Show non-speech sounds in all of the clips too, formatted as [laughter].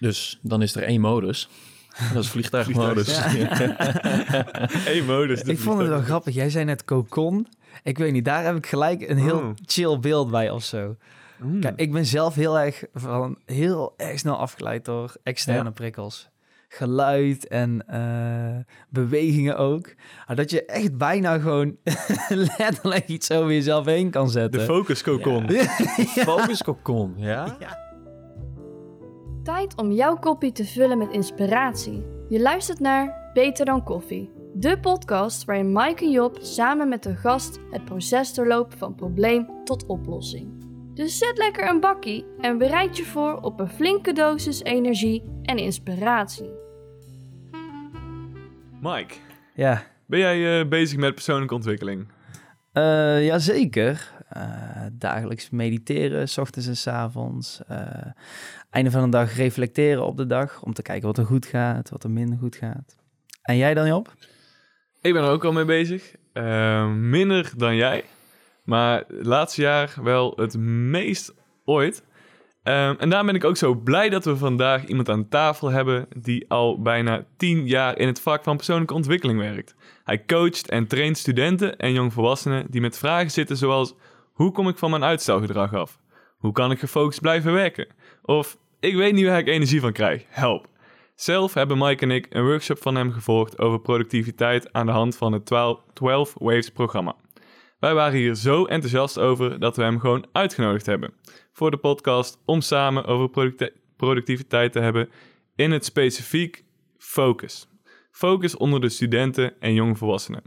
Dus dan is er één modus. Dat is vliegtuigmodus. [laughs] Eén modus. de Ik vond het wel grappig. Jij zei net cocon. Ik weet niet, daar heb ik gelijk een heel Oh. chill beeld bij of zo. Mm. Kijk, ik ben zelf heel erg, van, heel erg snel afgeleid door externe prikkels. Geluid en eh, bewegingen ook. Maar dat je echt bijna gewoon [laughs] letterlijk iets over jezelf heen kan De zetten. focus cocon. [laughs] Focus cocon, ja? Tijd om jouw koppie te vullen met inspiratie. Je luistert naar Beter dan Koffie. De podcast waarin Mike en Job samen met de gast het proces doorlopen van probleem tot oplossing. Dus zet lekker een bakkie en bereid je voor op een flinke dosis energie en inspiratie. Mike, Ja, ben jij eh, bezig met persoonlijke ontwikkeling? Eh jazeker. Eh, dagelijks mediteren, s ochtends en s avonds. Einde van de dag reflecteren op de dag. Om te kijken wat er goed gaat, wat er minder goed gaat. En jij dan, Job? Ik ben er ook al mee bezig. Eh, minder dan jij. Maar laatste jaar wel het meest ooit. Ehm, en daarom ben ik ook zo blij dat we vandaag iemand aan tafel hebben die al bijna tien jaar in het vak van persoonlijke ontwikkeling werkt. Hij coacht en traint studenten en jongvolwassenen die met vragen zitten zoals hoe kom ik van mijn uitstelgedrag af? Hoe kan ik gefocust blijven werken? Of ik weet niet waar ik energie van krijg, help. Zelf hebben Mike en ik een workshop van hem gevolgd over productiviteit aan de hand van het 12, 12 Waves programma. Wij waren hier zo enthousiast over dat we hem gewoon uitgenodigd hebben voor de podcast om samen over producti- productiviteit te hebben in het specifiek focus. Focus onder de studenten en jongvolwassenen.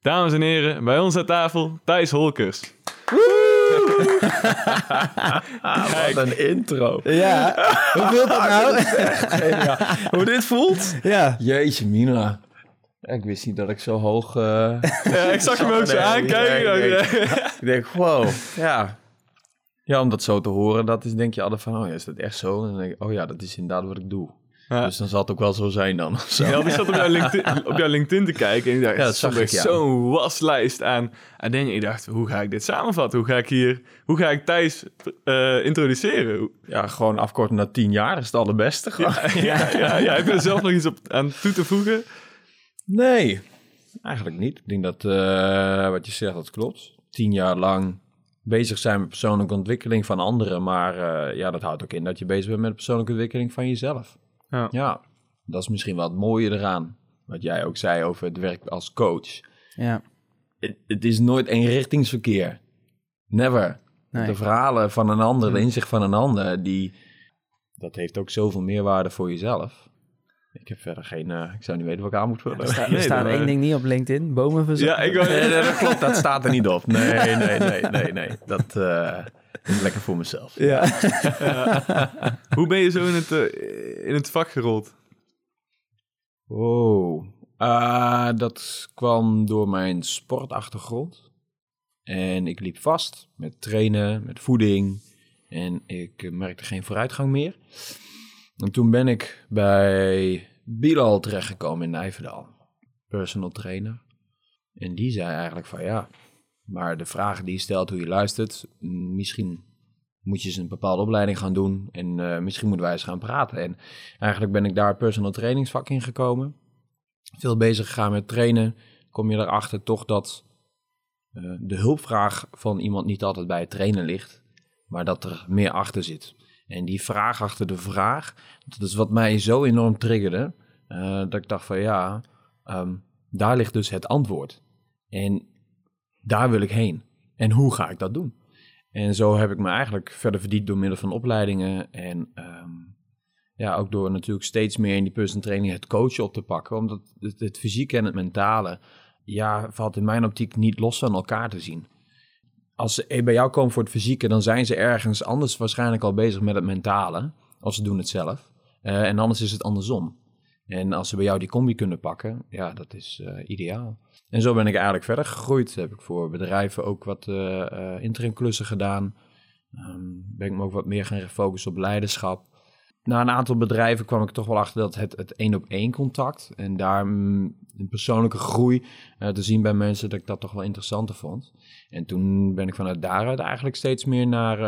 Dames en heren, bij ons aan tafel Thijs Holkers. Wat een intro. Ja, hoe voelt dat [laughs] nou? Hoe dit voelt? ja. Jeetje, Mina. Ik wist niet dat ik zo hoog... eh, [laughs] Ja, ik zag hem ook zo Nee, aankijken. nee, nee. Ik denk, wow. Ja. Ja, om dat zo te horen, dat is, denk je altijd van, oh ja, is dat echt zo? En dan denk ik, oh ja, dat is inderdaad wat ik doe. Ja. Dus dan zal het ook wel zo zijn dan. zo. [laughs] Ja, want ik zat op jouw LinkedIn, op jouw LinkedIn te kijken en ik dacht, Ja, ja, dat zag ik, ja. zo'n waslijst aan. En dingen. Ik dacht, hoe ga ik dit samenvatten? Hoe ga ik hier, hoe ga ik Thijs eh, introduceren? Ja, gewoon afkorten naar tien jaar is het allerbeste. [laughs] Ja, ja, ja, heb je er zelf nog iets op aan toe te voegen? Nee, eigenlijk niet. Ik denk dat eh, wat je zegt, dat klopt. Tien jaar lang bezig zijn met persoonlijke ontwikkeling van anderen. Maar eh, ja, dat houdt ook in dat je bezig bent met de persoonlijke ontwikkeling van jezelf. Ja. Ja, dat is misschien wel het mooie eraan. Wat jij ook zei over het werk als coach. Ja, Het, het is nooit eenrichtingsverkeer. Never. Nee. De verhalen van een ander, de inzicht van een ander, die, dat heeft ook zoveel meerwaarde voor jezelf. Ik heb verder geen, eh, ik zou niet weten wat ik aan moet vullen. er staat, Nee, staat één ding niet op LinkedIn. Bomen verzorgen. Ja, ik wou- Nee, nee, dat klopt, dat staat er niet op. Nee, nee, nee, nee, nee. Dat eh, lekker voor mezelf. Ja. [laughs] Hoe ben je zo in het, eh, in het vak gerold? Wow. Ah, dat kwam door mijn sportachtergrond. En ik liep vast met trainen, met voeding. En ik eh, merkte geen vooruitgang meer. En toen ben ik bij Bilal terechtgekomen in Nijverdal. Personal trainer. En die zei eigenlijk van ja, maar de vragen die je stelt, hoe je luistert, misschien moet je eens een bepaalde opleiding gaan doen. En eh, misschien moeten wij eens gaan praten. En eigenlijk ben ik daar personal trainingsvak in gekomen. Veel bezig gegaan met trainen. Kom je erachter toch dat eh, de hulpvraag van iemand niet altijd bij het trainen ligt. Maar dat er meer achter zit. En die vraag achter de vraag, dat is wat mij zo enorm triggerde. eh, dat ik dacht van ja, ehm, daar ligt dus het antwoord. En daar wil ik heen. En hoe ga ik dat doen? En zo heb ik me eigenlijk verder verdiept door middel van opleidingen. En ehm, ja, ook door natuurlijk steeds meer in die personal training het coachen op te pakken. Omdat het, het fysieke en het mentale, ja, valt in mijn optiek niet los van elkaar te zien. Als ze bij jou komen voor het fysieke, dan zijn ze ergens anders waarschijnlijk al bezig met het mentale. Of ze doen het zelf. Eh, en anders is het andersom. En als ze bij jou die combi kunnen pakken, ja, dat is eh, ideaal. En zo ben ik eigenlijk verder gegroeid. Heb ik voor bedrijven ook wat eh eh, interimklussen gedaan. Ehm, ben ik me ook wat meer gaan focussen op leiderschap. Na een aantal bedrijven kwam ik toch wel achter dat het, het één op één contact en daar mm, een persoonlijke groei te zien bij mensen, dat ik dat toch wel interessanter vond. En toen ben ik vanuit daaruit eigenlijk steeds meer naar,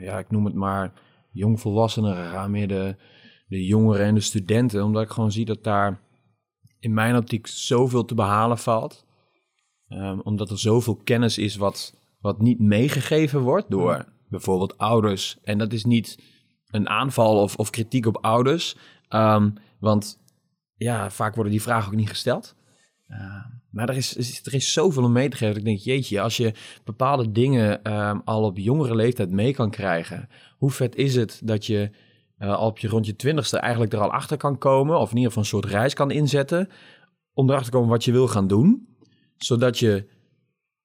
ja, ik noem het maar jongvolwassenen gegaan, meer de jongeren en de studenten, omdat ik gewoon zie dat daar in mijn optiek zoveel te behalen valt. Ehm, omdat er zoveel kennis is wat, wat niet meegegeven wordt door bijvoorbeeld ouders. En dat is niet een aanval of, of kritiek op ouders, Ehm, want ja, vaak worden die vragen ook niet gesteld. Ehm, maar er is, er is zoveel om mee te geven. dat Ik denk, jeetje, als je bepaalde dingen al op jongere leeftijd mee kan krijgen. Hoe vet is het dat je al op je rond je twintigste eigenlijk er al achter kan komen. Of in ieder geval een soort reis kan inzetten. Om erachter te komen wat je wil gaan doen. Zodat je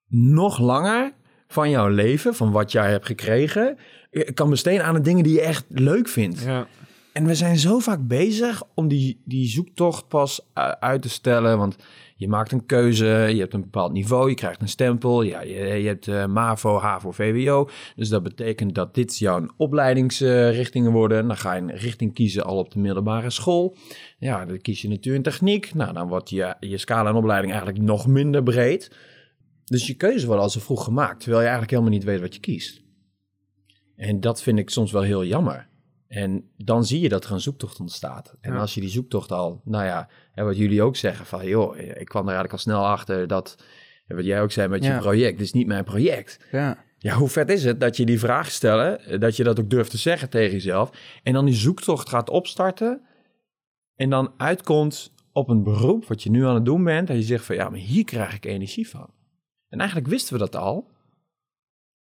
nog langer van jouw leven, van wat jij hebt gekregen, eh, kan besteden aan de dingen die je echt leuk vindt. Ja. En we zijn zo vaak bezig om die, die zoektocht pas uit te stellen. Want je maakt een keuze, je hebt een bepaald niveau, je krijgt een stempel. Ja, je, hebt eh, MAVO, HAVO, VWO. Dus dat betekent dat dit jouw opleidingsrichtingen worden. Dan ga je een richting kiezen al op de middelbare school. Ja, dan kies je natuur en techniek. Nou, dan wordt je, je scala en opleiding eigenlijk nog minder breed. Dus je keuze wordt al zo vroeg gemaakt, terwijl je eigenlijk helemaal niet weet wat je kiest. En dat vind ik soms wel heel jammer. En dan zie je dat er een zoektocht ontstaat. En Ja. als je die zoektocht al, nou ja, hè, wat jullie ook zeggen van, joh, ik kwam er eigenlijk al snel achter dat, wat jij ook zei met je project, dit is niet mijn project. Ja. Ja, hoe vet is het dat je die vraag stellen, eh, dat je dat ook durft te zeggen tegen jezelf, en dan die zoektocht gaat opstarten, en dan uitkomt op een beroep wat je nu aan het doen bent, en je zegt van, ja, maar hier krijg ik energie van. En eigenlijk wisten we dat al,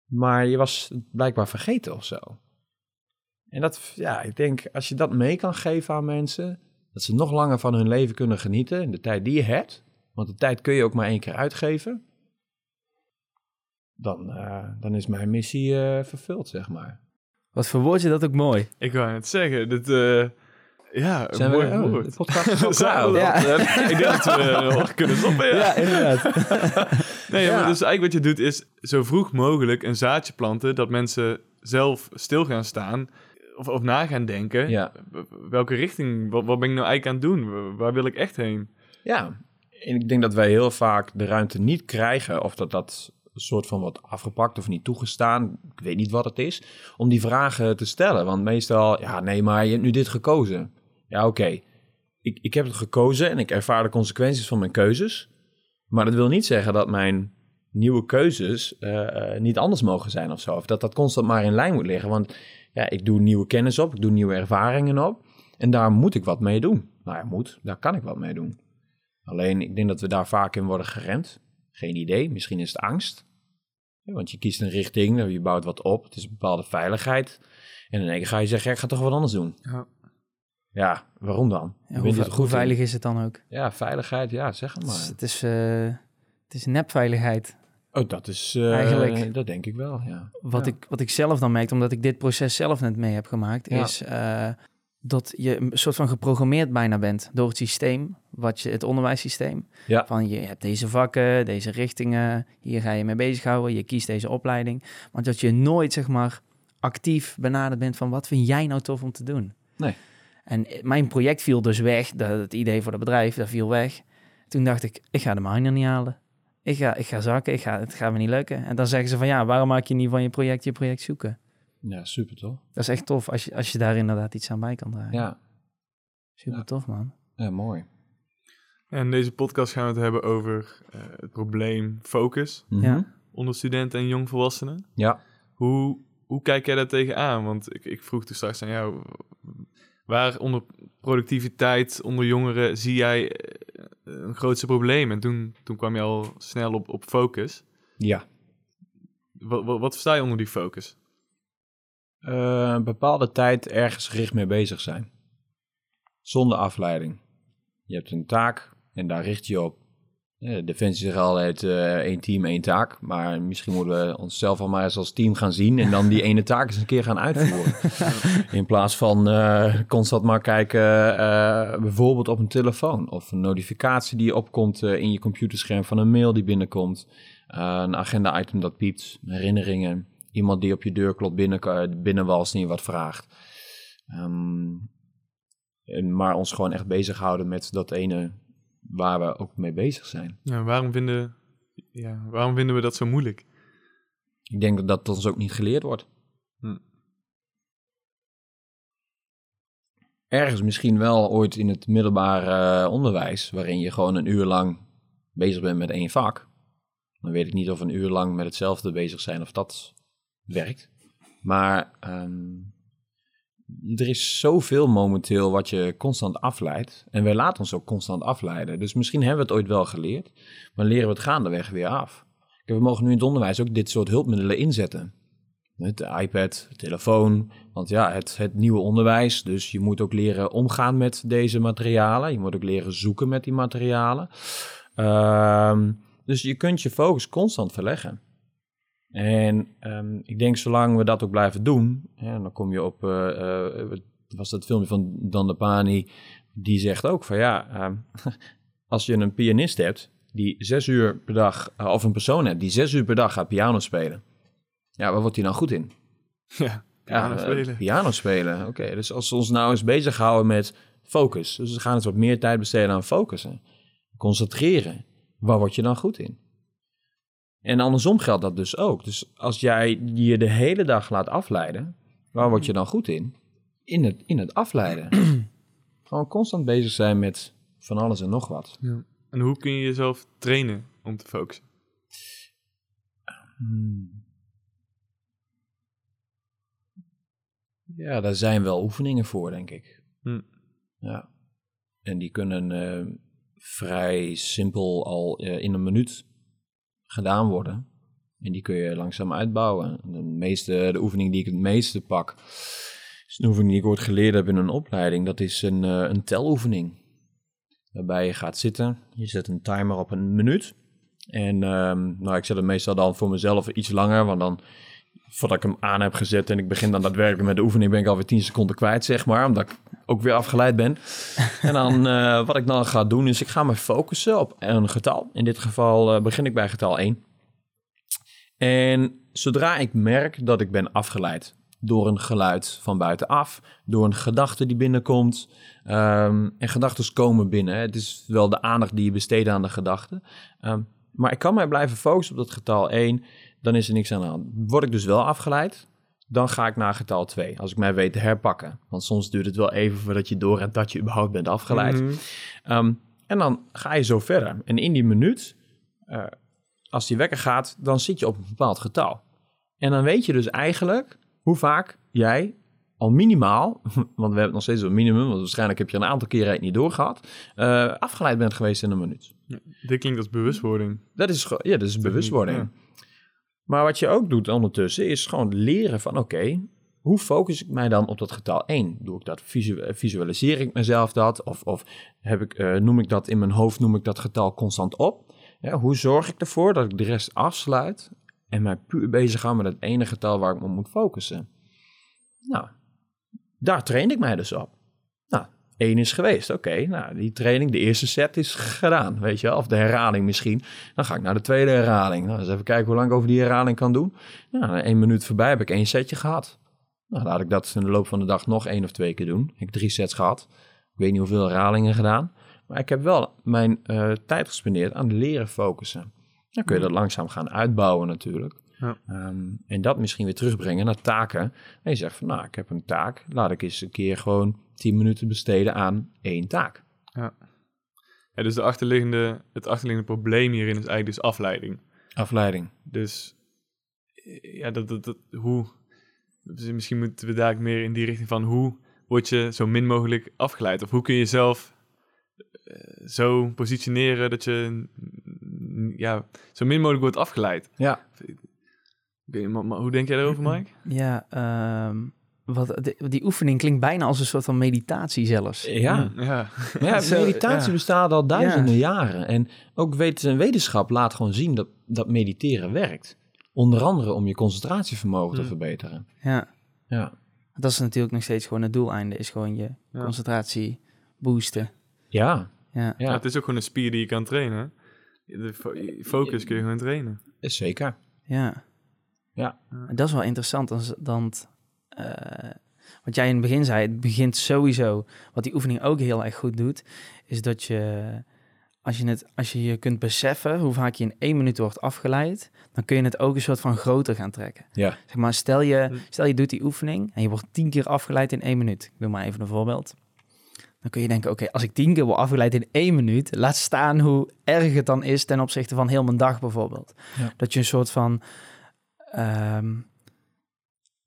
maar je was blijkbaar vergeten of zo. En dat, ja, ik denk, als je dat mee kan geven aan mensen, dat ze nog langer van hun leven kunnen genieten in de tijd die je hebt, want de tijd kun je ook maar één keer uitgeven, dan, eh, dan is mijn missie eh, vervuld, zeg maar. Wat verwoord je dat ook mooi. Ik wou net zeggen, dit, eh, ja, Zijn mooi we, oh, de podcast is [laughs] al klaar. dat, Ja. ik dat we eh, kunnen stoppen, ja. inderdaad. [laughs] [laughs] Nee, ja, Ja. maar dus eigenlijk wat je doet is zo vroeg mogelijk een zaadje planten dat mensen zelf stil gaan staan of, of na gaan denken. Ja. Welke richting, wat, wat ben ik nou eigenlijk aan het doen? Waar- wil ik echt heen? Ja, en ik denk dat wij heel vaak de ruimte niet krijgen, of dat dat een soort van wordt afgepakt of niet toegestaan, ik weet niet wat het is, om die vragen te stellen. Want meestal, ja, nee, maar je hebt nu dit gekozen. Ja, oké. Ik, ik heb het gekozen en ik ervaar de consequenties van mijn keuzes. Maar dat wil niet zeggen dat mijn nieuwe keuzes eh, eh, niet anders mogen zijn of zo. Of dat dat constant maar in lijn moet liggen. Want ja, ik doe nieuwe kennis op, ik doe nieuwe ervaringen op. En daar moet ik wat mee doen. Nou ja, moet, daar kan ik wat mee doen. Alleen, ik denk dat we daar vaak in worden geremd. Geen idee, misschien is het angst. Ja, want je kiest een richting, je bouwt wat op, het is een bepaalde veiligheid. En in één keer ga je zeggen, ja, ik ga toch wat anders doen. Ja. Ja, waarom dan? Ja, hoe, ve- in. veilig is het dan ook? Ja, veiligheid, ja, zeg het Het is, maar. het is, eh, het is nepveiligheid. Oh, dat is... eh, Eigenlijk- Dat denk ik wel, ja. Wat, Ja. ik, wat ik zelf dan merk, omdat ik dit proces zelf net mee heb gemaakt, Ja. is eh, dat je een soort van geprogrammeerd bijna bent door het systeem, wat je, het onderwijssysteem. Ja. Van je hebt deze vakken, deze richtingen, hier ga je mee bezighouden, je kiest deze opleiding. Maar dat je nooit, zeg maar, actief benaderd bent van wat vind jij nou tof om te doen? Nee. En mijn project viel dus weg, dat, het idee voor het bedrijf, dat viel weg. Toen dacht ik, ik ga de minor niet halen. Ik ga, ik ga zakken, ik ga, het gaat me niet lukken. En dan zeggen ze van ja, waarom maak je niet van je project je project zoeken? Ja, super toch? Dat is echt tof als je, als je daar inderdaad iets aan bij kan dragen. Ja, Super Ja. tof, man. ja mooi. En in deze podcast gaan we het hebben over eh, het probleem focus Mhm. Ja. onder studenten en jongvolwassenen. Ja, Hoe, hoe kijk jij daar tegenaan? Want ik, ik vroeg dus straks aan jou, waar onder productiviteit onder jongeren zie jij een grootste probleem? En toen, toen kwam je al snel op, op focus. ja. Wat, wat, wat versta je onder die focus? Eh, een bepaalde tijd ergens gericht mee bezig zijn. Zonder afleiding. Je hebt een taak en daar richt je op. Eh, Defensie zegt altijd eh, één team, één taak. Maar misschien moeten we onszelf al maar eens als team gaan zien... en dan die ene taak eens een keer gaan uitvoeren. [laughs] In plaats van eh, constant maar kijken, bijvoorbeeld op een telefoon... of een notificatie die opkomt in je computerscherm van een mail die binnenkomt... een agenda-item dat piept, herinneringen... Iemand die op je deur klopt binnen, binnenwalst en je wat vraagt. En maar ons gewoon echt bezighouden met dat ene waar we ook mee bezig zijn. Ja, waarom, vinden, ja, waarom vinden we dat zo moeilijk? Ik denk dat dat ons ook niet geleerd wordt. Hm. ergens misschien wel ooit in het middelbare eh, onderwijs, waarin je gewoon een uur lang bezig bent met één vak. Dan weet ik niet of een uur lang met hetzelfde bezig zijn of dat werkt. Maar ehm, er is zoveel momenteel wat je constant afleidt. En wij laten ons ook constant afleiden. Dus misschien hebben we het ooit wel geleerd, maar leren we het gaandeweg weer af. We mogen nu in het onderwijs ook dit soort hulpmiddelen inzetten. Het iPad, de telefoon, want ja, het, het nieuwe onderwijs. Dus je moet ook leren omgaan met deze materialen. Je moet ook leren zoeken met die materialen. Ehm, dus je kunt je focus constant verleggen. En ehm, ik denk, zolang we dat ook blijven doen, hè, dan kom je op, uh, was dat filmpje van Dan de Pani, die zegt ook van ja, ehm, [laughs] als je een pianist hebt die zes uur per dag, uh, of een persoon hebt die zes uur per dag gaat piano spelen, ja, waar wordt hij nou goed in? [laughs] Ja, piano ja, spelen. Piano spelen, oké. Dus als we ons nou eens bezighouden met focus, dus we gaan eens wat meer tijd besteden aan focussen, concentreren, waar word je dan goed in? En andersom geldt dat dus ook. Dus als jij je de hele dag laat afleiden, waar word je dan goed in? In het, in het afleiden. [clears throat] Gewoon constant bezig zijn met van alles en nog wat. Ja. En hoe kun je jezelf trainen om te focussen? Hmm. Ja, daar zijn wel oefeningen voor, denk ik. Hm. Ja. En die kunnen uh, vrij simpel al uh, in een minuut gedaan worden. En die kun je langzaam uitbouwen. De, meeste, de oefening die ik het meeste pak, is een oefening die ik ooit geleerd heb in een opleiding. Dat is een, uh, een teloefening. Waarbij je gaat zitten, je zet een timer op een minuut. En um, nou, ik zet het meestal dan voor mezelf iets langer, want dan voordat ik hem aan heb gezet en ik begin dan daadwerkelijk met de oefening, ben ik alweer 10 seconden kwijt, zeg maar, omdat ik ook weer afgeleid ben. en dan, uh, [laughs] wat ik dan ga doen, is ik ga me focussen op een getal. In dit geval uh, begin ik bij getal 1. En zodra ik merk dat ik ben afgeleid door een geluid van buitenaf, door een gedachte die binnenkomt, um, en gedachten komen binnen. Het is wel de aandacht die je besteedt aan de gedachten. Um, maar ik kan mij blijven focussen op dat getal 1 dan is er niks aan de hand. Word ik dus wel afgeleid, dan ga ik naar getal 2. Als ik mij weet te herpakken. Want soms duurt het wel even voordat je door hebt dat je überhaupt bent afgeleid. Mhm. Mm -hmm. um, en dan ga je zo verder. En in die minuut, uh, als die wekker gaat, dan zit je op een bepaald getal. En dan weet je dus eigenlijk hoe vaak jij al minimaal, [laughs] want we hebben nog steeds een minimum, want waarschijnlijk heb je een aantal keren het niet doorgehad, uh, afgeleid bent geweest in een minuut. Ja, dit klinkt als bewustwording. Dat is, ja, dat is bewustwording. Ja. Maar wat je ook doet ondertussen is gewoon leren van oké, hoe focus ik mij dan op dat getal 1? Doe ik dat, visu visualiseer ik mezelf dat? Of, of heb ik, uh, noem ik dat in mijn hoofd, noem ik dat getal constant op? Hoe zorg ik ervoor dat ik de rest afsluit en mij puur bezig ga met het ene getal waar ik me moet focussen? Nou, daar train ik mij dus op. Één is geweest. Oké, nou, die training, de eerste set is gedaan, weet je wel. Of de herhaling misschien. Dan ga ik naar de tweede herhaling. Nou, eens even kijken hoe lang ik over die herhaling kan doen. Nou, één minuut voorbij heb ik één setje gehad. Nou, laat ik dat in de loop van de dag nog één of twee keer doen. Ik heb drie sets gehad. Ik weet niet hoeveel herhalingen gedaan. Maar ik heb wel mijn uh, tijd gespendeerd aan leren focussen. Dan kun je dat langzaam gaan uitbouwen natuurlijk. Ja. Um, en dat misschien weer terugbrengen naar taken. En je zegt van, nou, ik heb een taak. Laat ik eens een keer gewoon 10 minuten besteden aan één taak. Ja. ja dus de achterliggende, het achterliggende probleem hierin is eigenlijk dus afleiding. Afleiding. Dus ja, dat, dat, dat, hoe... Dus misschien moeten we daar meer in die richting van hoe word je zo min mogelijk afgeleid? Of hoe kun je jezelf uh, zo positioneren dat je ja, zo min mogelijk wordt afgeleid? Ja. Okay, maar, maar hoe denk jij daarover, Mike? [clears throat] Ja, um, wat, die, die oefening klinkt bijna als een soort van meditatie zelfs. Ja, ja. ja [laughs] meditatie ja. bestaat al duizenden Ja. jaren. En ook wet- wetenschap laat gewoon zien dat, dat mediteren werkt. Onder andere om je concentratievermogen te Mm. verbeteren. Ja, Ja, dat is natuurlijk nog steeds gewoon het doeleinde, is gewoon je Ja. concentratie boosten. ja, Ja, Ja, het is ook gewoon een spier die je kan trainen. De focus kun je gewoon trainen. zeker. ja. Ja. En dat is wel interessant, dan, dan eh, wat jij in het begin zei, het begint sowieso, wat die oefening ook heel erg goed doet, is dat je, als je, het, als je je kunt beseffen hoe vaak je in één minuut wordt afgeleid, dan kun je het ook een soort van groter gaan trekken. Ja. Zeg maar, stel je, Hm. stel je doet die oefening en je wordt tien keer afgeleid in één minuut. Ik doe maar even een voorbeeld. dan kun je denken, oké, als ik tien keer word afgeleid in één minuut, laat staan hoe erg het dan is ten opzichte van heel mijn dag bijvoorbeeld. Ja. Dat je een soort van ehm,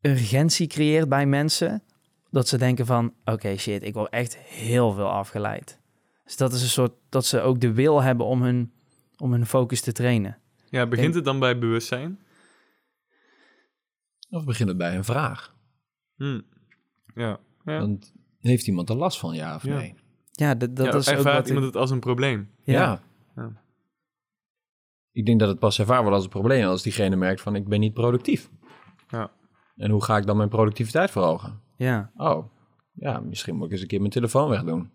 urgentie creëert bij mensen, dat ze denken van, oké, shit, ik word echt heel veel afgeleid. Dus dat is een soort, dat ze ook de wil hebben om hun, om hun focus te trainen. Ja, begint het dan bij bewustzijn? Of begint het bij een vraag? Hm. Ja. ja. Want heeft iemand er last van, ja of Ja. nee? Ja, dat, dat ja, is ook wat iemand ik- het als een probleem? ja. Ja. Ik denk dat het pas ervaar wordt als een probleem als diegene merkt van ik ben niet productief. Ja. En hoe ga ik dan mijn productiviteit verhogen? ja. Oh, ja, misschien moet ik eens een keer mijn telefoon wegdoen.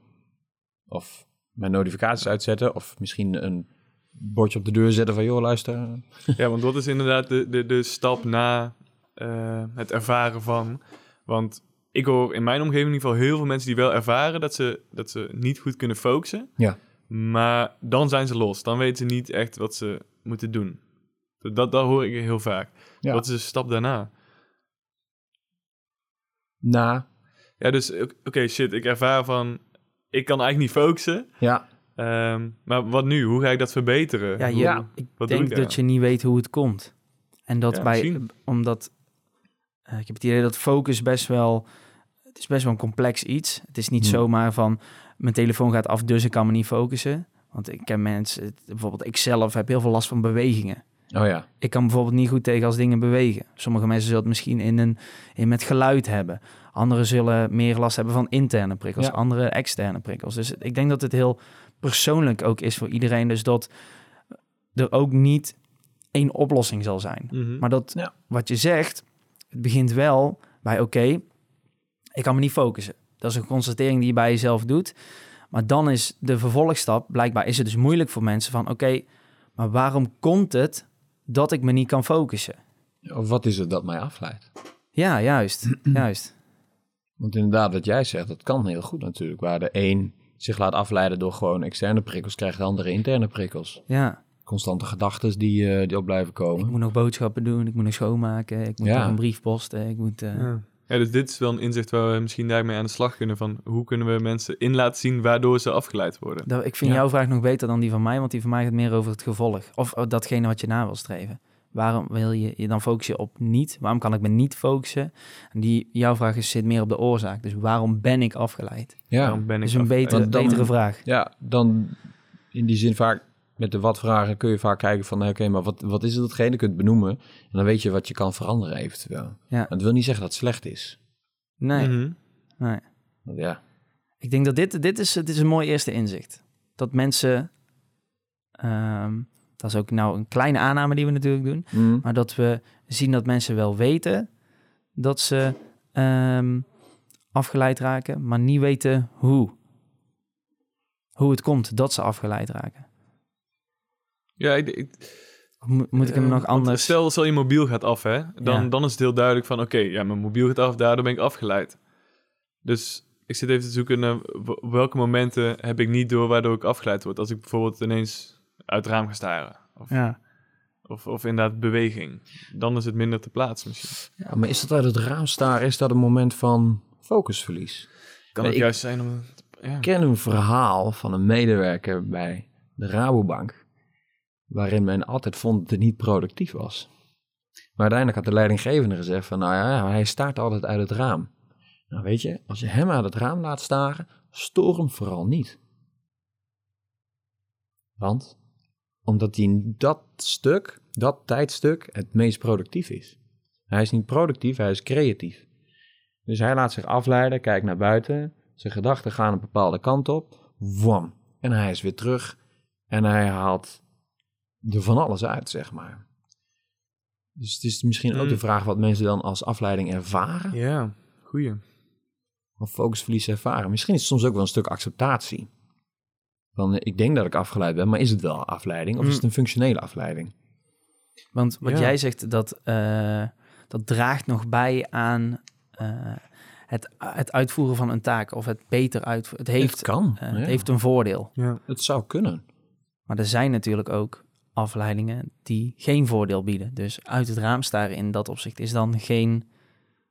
Of mijn notificaties uitzetten. Of misschien een bordje op de deur zetten van joh, luister. Ja, want wat is inderdaad de, de, de stap na eh, het ervaren van? Want ik hoor in mijn omgeving in ieder geval heel veel mensen die wel ervaren dat ze, dat ze niet goed kunnen focussen. Ja. Maar dan zijn ze los. Dan weten ze niet echt wat ze moeten doen. Dat, dat, hoor ik heel vaak. Ja. Wat is de stap daarna? Na, Ja, dus oké, shit, ik ervaar van... Ik kan eigenlijk niet focussen. ja, Ehm, maar wat nu? Hoe ga ik dat verbeteren? Ja, Hoe- ik wat doe denk ik dat je niet weet hoe het komt. En dat Ja, bij, misschien. omdat, eh, ik heb het idee dat focus best wel, het is best wel een complex iets. Het is niet Hmm. zomaar van, mijn telefoon gaat af, dus ik kan me niet focussen. Want ik ken mensen, bijvoorbeeld ik zelf heb heel veel last van bewegingen. oh ja. Ik kan bijvoorbeeld niet goed tegen als dingen bewegen. Sommige mensen zullen het misschien in een, in met geluid hebben. Anderen zullen meer last hebben van interne prikkels, Ja. andere externe prikkels. Dus ik denk dat het heel persoonlijk ook is voor iedereen. Dus dat er ook niet één oplossing zal zijn. Mhm. Maar dat Ja. wat je zegt, het begint wel bij oké, ik kan me niet focussen. Dat is een constatering die je bij jezelf doet. Maar dan is de vervolgstap, blijkbaar is het dus moeilijk voor mensen van oké, maar waarom komt het dat ik me niet kan focussen? Of wat is het dat mij afleidt? Ja, juist, [clears throat] juist. Want inderdaad, wat jij zegt, dat kan heel goed natuurlijk. Waar de een zich laat afleiden door gewoon externe prikkels, krijgt de andere interne prikkels. Ja, Constante gedachten die, eh, die op blijven ik komen. moet nog boodschappen doen, ik moet nog schoonmaken, ik moet Ja. nog een brief posten, ik moet... eh, Ja. Ja, dus dit is wel een inzicht waar we misschien daarmee aan de slag kunnen. Van hoe kunnen we mensen in laten zien waardoor ze afgeleid worden? Dat, ik vind Ja. jouw vraag nog beter dan die van mij, want die van mij gaat meer over het gevolg. Of oh, datgene wat je na wil streven. Waarom wil je je dan focussen op niet? Waarom kan ik me niet focussen? En die, jouw vraag is, zit meer op de oorzaak. Dus waarom ben ik afgeleid? Ja, Waarom ben Dat ik is een betere, betere vraag. ja, dan in die zin vaak met de wat-vragen kun je vaak kijken van... oké, maar wat, wat is het datgene? Je kunt het benoemen en dan weet je wat je kan veranderen eventueel. Ja. Dat wil niet zeggen dat het slecht is. Nee, Mhm. nee. Ja, Ik denk dat dit, dit, is, dit is een mooi eerste inzicht. Dat mensen... ehm, dat is ook nou een kleine aanname die we natuurlijk doen. Mm. Maar dat we zien dat mensen wel weten dat ze ehm, afgeleid raken, maar niet weten hoe. Hoe het komt dat ze afgeleid raken. Ja, ik, ik, Of mo- moet ik hem eh, nog anders... Stel, stel je mobiel gaat af, hè? Dan, Ja. dan is het heel duidelijk van... Oké, ja, mijn mobiel gaat af, daardoor ben ik afgeleid. Dus ik zit even te zoeken naar welke momenten heb ik niet door waardoor ik afgeleid word. Als ik bijvoorbeeld ineens uit het raam ga staren. Of, Ja. of, of inderdaad beweging. Dan is het minder te plaatsen misschien. ja, maar is dat uit het raam staren, is dat een moment van focusverlies? Kan ik- juist zijn om... Ja. Ik ken een verhaal van een medewerker bij de Rabobank, waarin men altijd vond dat het niet productief was. Maar uiteindelijk had de leidinggevende gezegd van, nou ja, hij staart altijd uit het raam. Nou weet je, als je hem uit het raam laat staren, stoor hem vooral niet. Want? Omdat hij dat stuk, dat tijdstuk, het meest productief is. Hij is niet productief, hij is creatief. Dus hij laat zich afleiden, kijkt naar buiten, zijn gedachten gaan een bepaalde kant op. Wam. En hij is weer terug. En hij haalt er van alles uit, zeg maar. Dus het is misschien ook Mm. de vraag wat mensen dan als afleiding ervaren. Ja, goeie. Of focusverlies ervaren. Misschien is het soms ook wel een stuk acceptatie. Eh, ik denk dat ik afgeleid ben, maar is het wel afleiding? Of is het een functionele afleiding? Want wat Ja. jij zegt, dat, eh, dat draagt nog bij aan eh, het, het uitvoeren van een taak. Of het beter uitvoeren. Het heeft, het kan. eh, ja. het heeft een voordeel. Ja. Het zou kunnen. Maar er zijn natuurlijk ook afleidingen die geen voordeel bieden. Dus uit het raam staren in dat opzicht is dan geen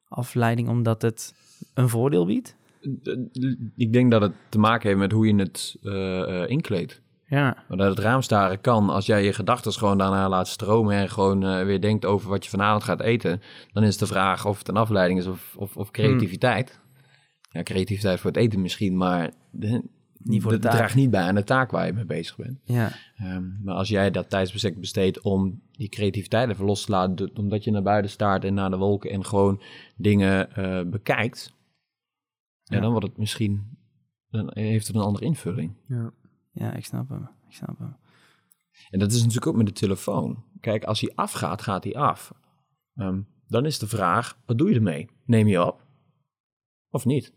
afleiding omdat het een voordeel biedt. ik denk dat het te maken heeft met hoe je het eh, inkleedt. Ja, Maar dat het raamstaren kan als jij je gedachten gewoon daarna laat stromen en gewoon eh, weer denkt over wat je vanavond gaat eten. Dan is de vraag of het een afleiding is of, of, of creativiteit. Ja, creativiteit voor het eten misschien, maar de, Niet voor de dat taak. draagt niet bij aan de taak waar je mee bezig bent. ja, Ehm, maar als jij dat tijdsbestek besteedt om die creativiteit even los te laten, omdat je naar buiten staart en naar de wolken en gewoon dingen eh, bekijkt, ja. Dan wordt het misschien, dan heeft het een andere invulling. Ja. ja, ik snap hem. Ik snap hem. En dat is natuurlijk ook met de telefoon. Kijk, als hij afgaat, gaat hij af. Ehm, dan is de vraag, wat doe je ermee? Neem je op? Of niet?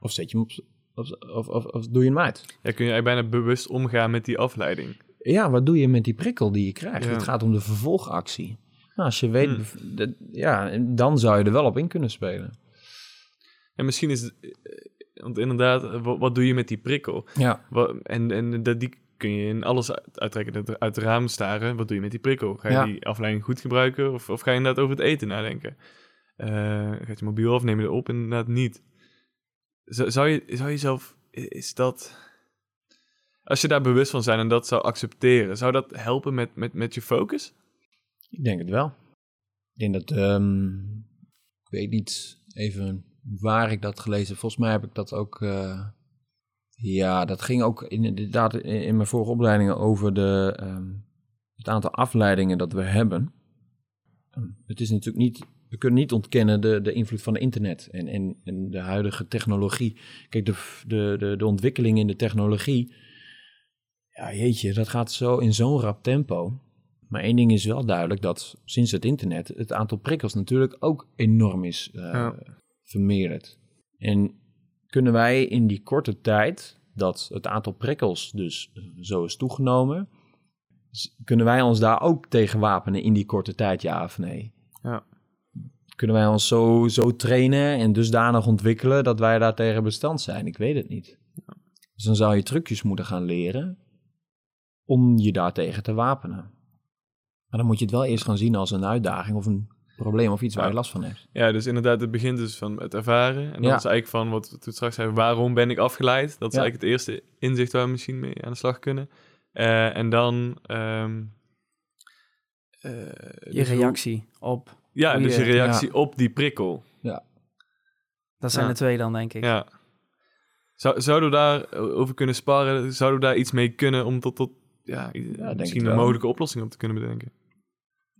Of zet je hem op, of, of, of, of doe je hem uit? Ja, kun je bijna bewust omgaan met die afleiding. Ja, wat doe je met die prikkel die je krijgt? Ja. Het gaat om de vervolgactie. Nou, als je weet, Hmm. dat- ja, dan zou je er wel op in kunnen spelen. En misschien is het... Want inderdaad, wat, wat doe je met die prikkel? Ja, Wat, en en dat, die kun je in alles uit- uittrekken. Uit het raam staren, wat doe je met die prikkel? Ga je Ja. die afleiding goed gebruiken? Of, of ga je inderdaad over het eten nadenken? Eh gaat je mobiel af, neem je erop? Inderdaad niet. Zou, je, zou je zelf... Is dat... Als je daar bewust van zijn en dat zou accepteren... Zou dat helpen met, met, met je focus? ik denk het wel. Ik denk dat, ehm, ik weet niet even waar ik dat gelezen heb. Volgens mij heb ik dat ook, eh, ja, dat ging ook inderdaad in, in mijn vorige opleidingen over de, ehm, het aantal afleidingen dat we hebben. Ehm, Het is natuurlijk niet, we kunnen niet ontkennen de, de invloed van het internet en, en, en de huidige technologie. Kijk, de, de, de, de ontwikkeling in de technologie, ja jeetje, dat gaat zo in zo'n rap tempo. Maar één ding is wel duidelijk, dat sinds het internet het aantal prikkels natuurlijk ook enorm is Ja. vermeerderd. En kunnen wij in die korte tijd, dat het aantal prikkels dus eh, zo is toegenomen, kunnen wij ons daar ook tegen wapenen in die korte tijd, ja of nee? Ja. Kunnen wij ons zo, zo trainen en dusdanig ontwikkelen dat wij daar tegen bestand zijn? Ik weet het niet. Dus dan zou je trucjes moeten gaan leren om je daartegen te wapenen. Maar dan moet je het wel eerst gaan zien als een uitdaging of een probleem of iets waar je last van hebt. Ja, dus inderdaad, het begint dus van het ervaren. En dan Ja. is eigenlijk van wat we toen straks zeiden, waarom ben ik afgeleid? Dat is Ja. eigenlijk het eerste inzicht waar we misschien mee aan de slag kunnen. Eh, en dan... ehm, eh, Je dus hoe- reactie op. ja, hoe dus je reactie op die prikkel. Dat zijn Ja. de twee dan, denk ik. Ja. Zou, zouden we daar over kunnen sparren? Zouden we daar iets mee kunnen om tot, tot ja, denk misschien een mogelijke oplossing op te kunnen bedenken?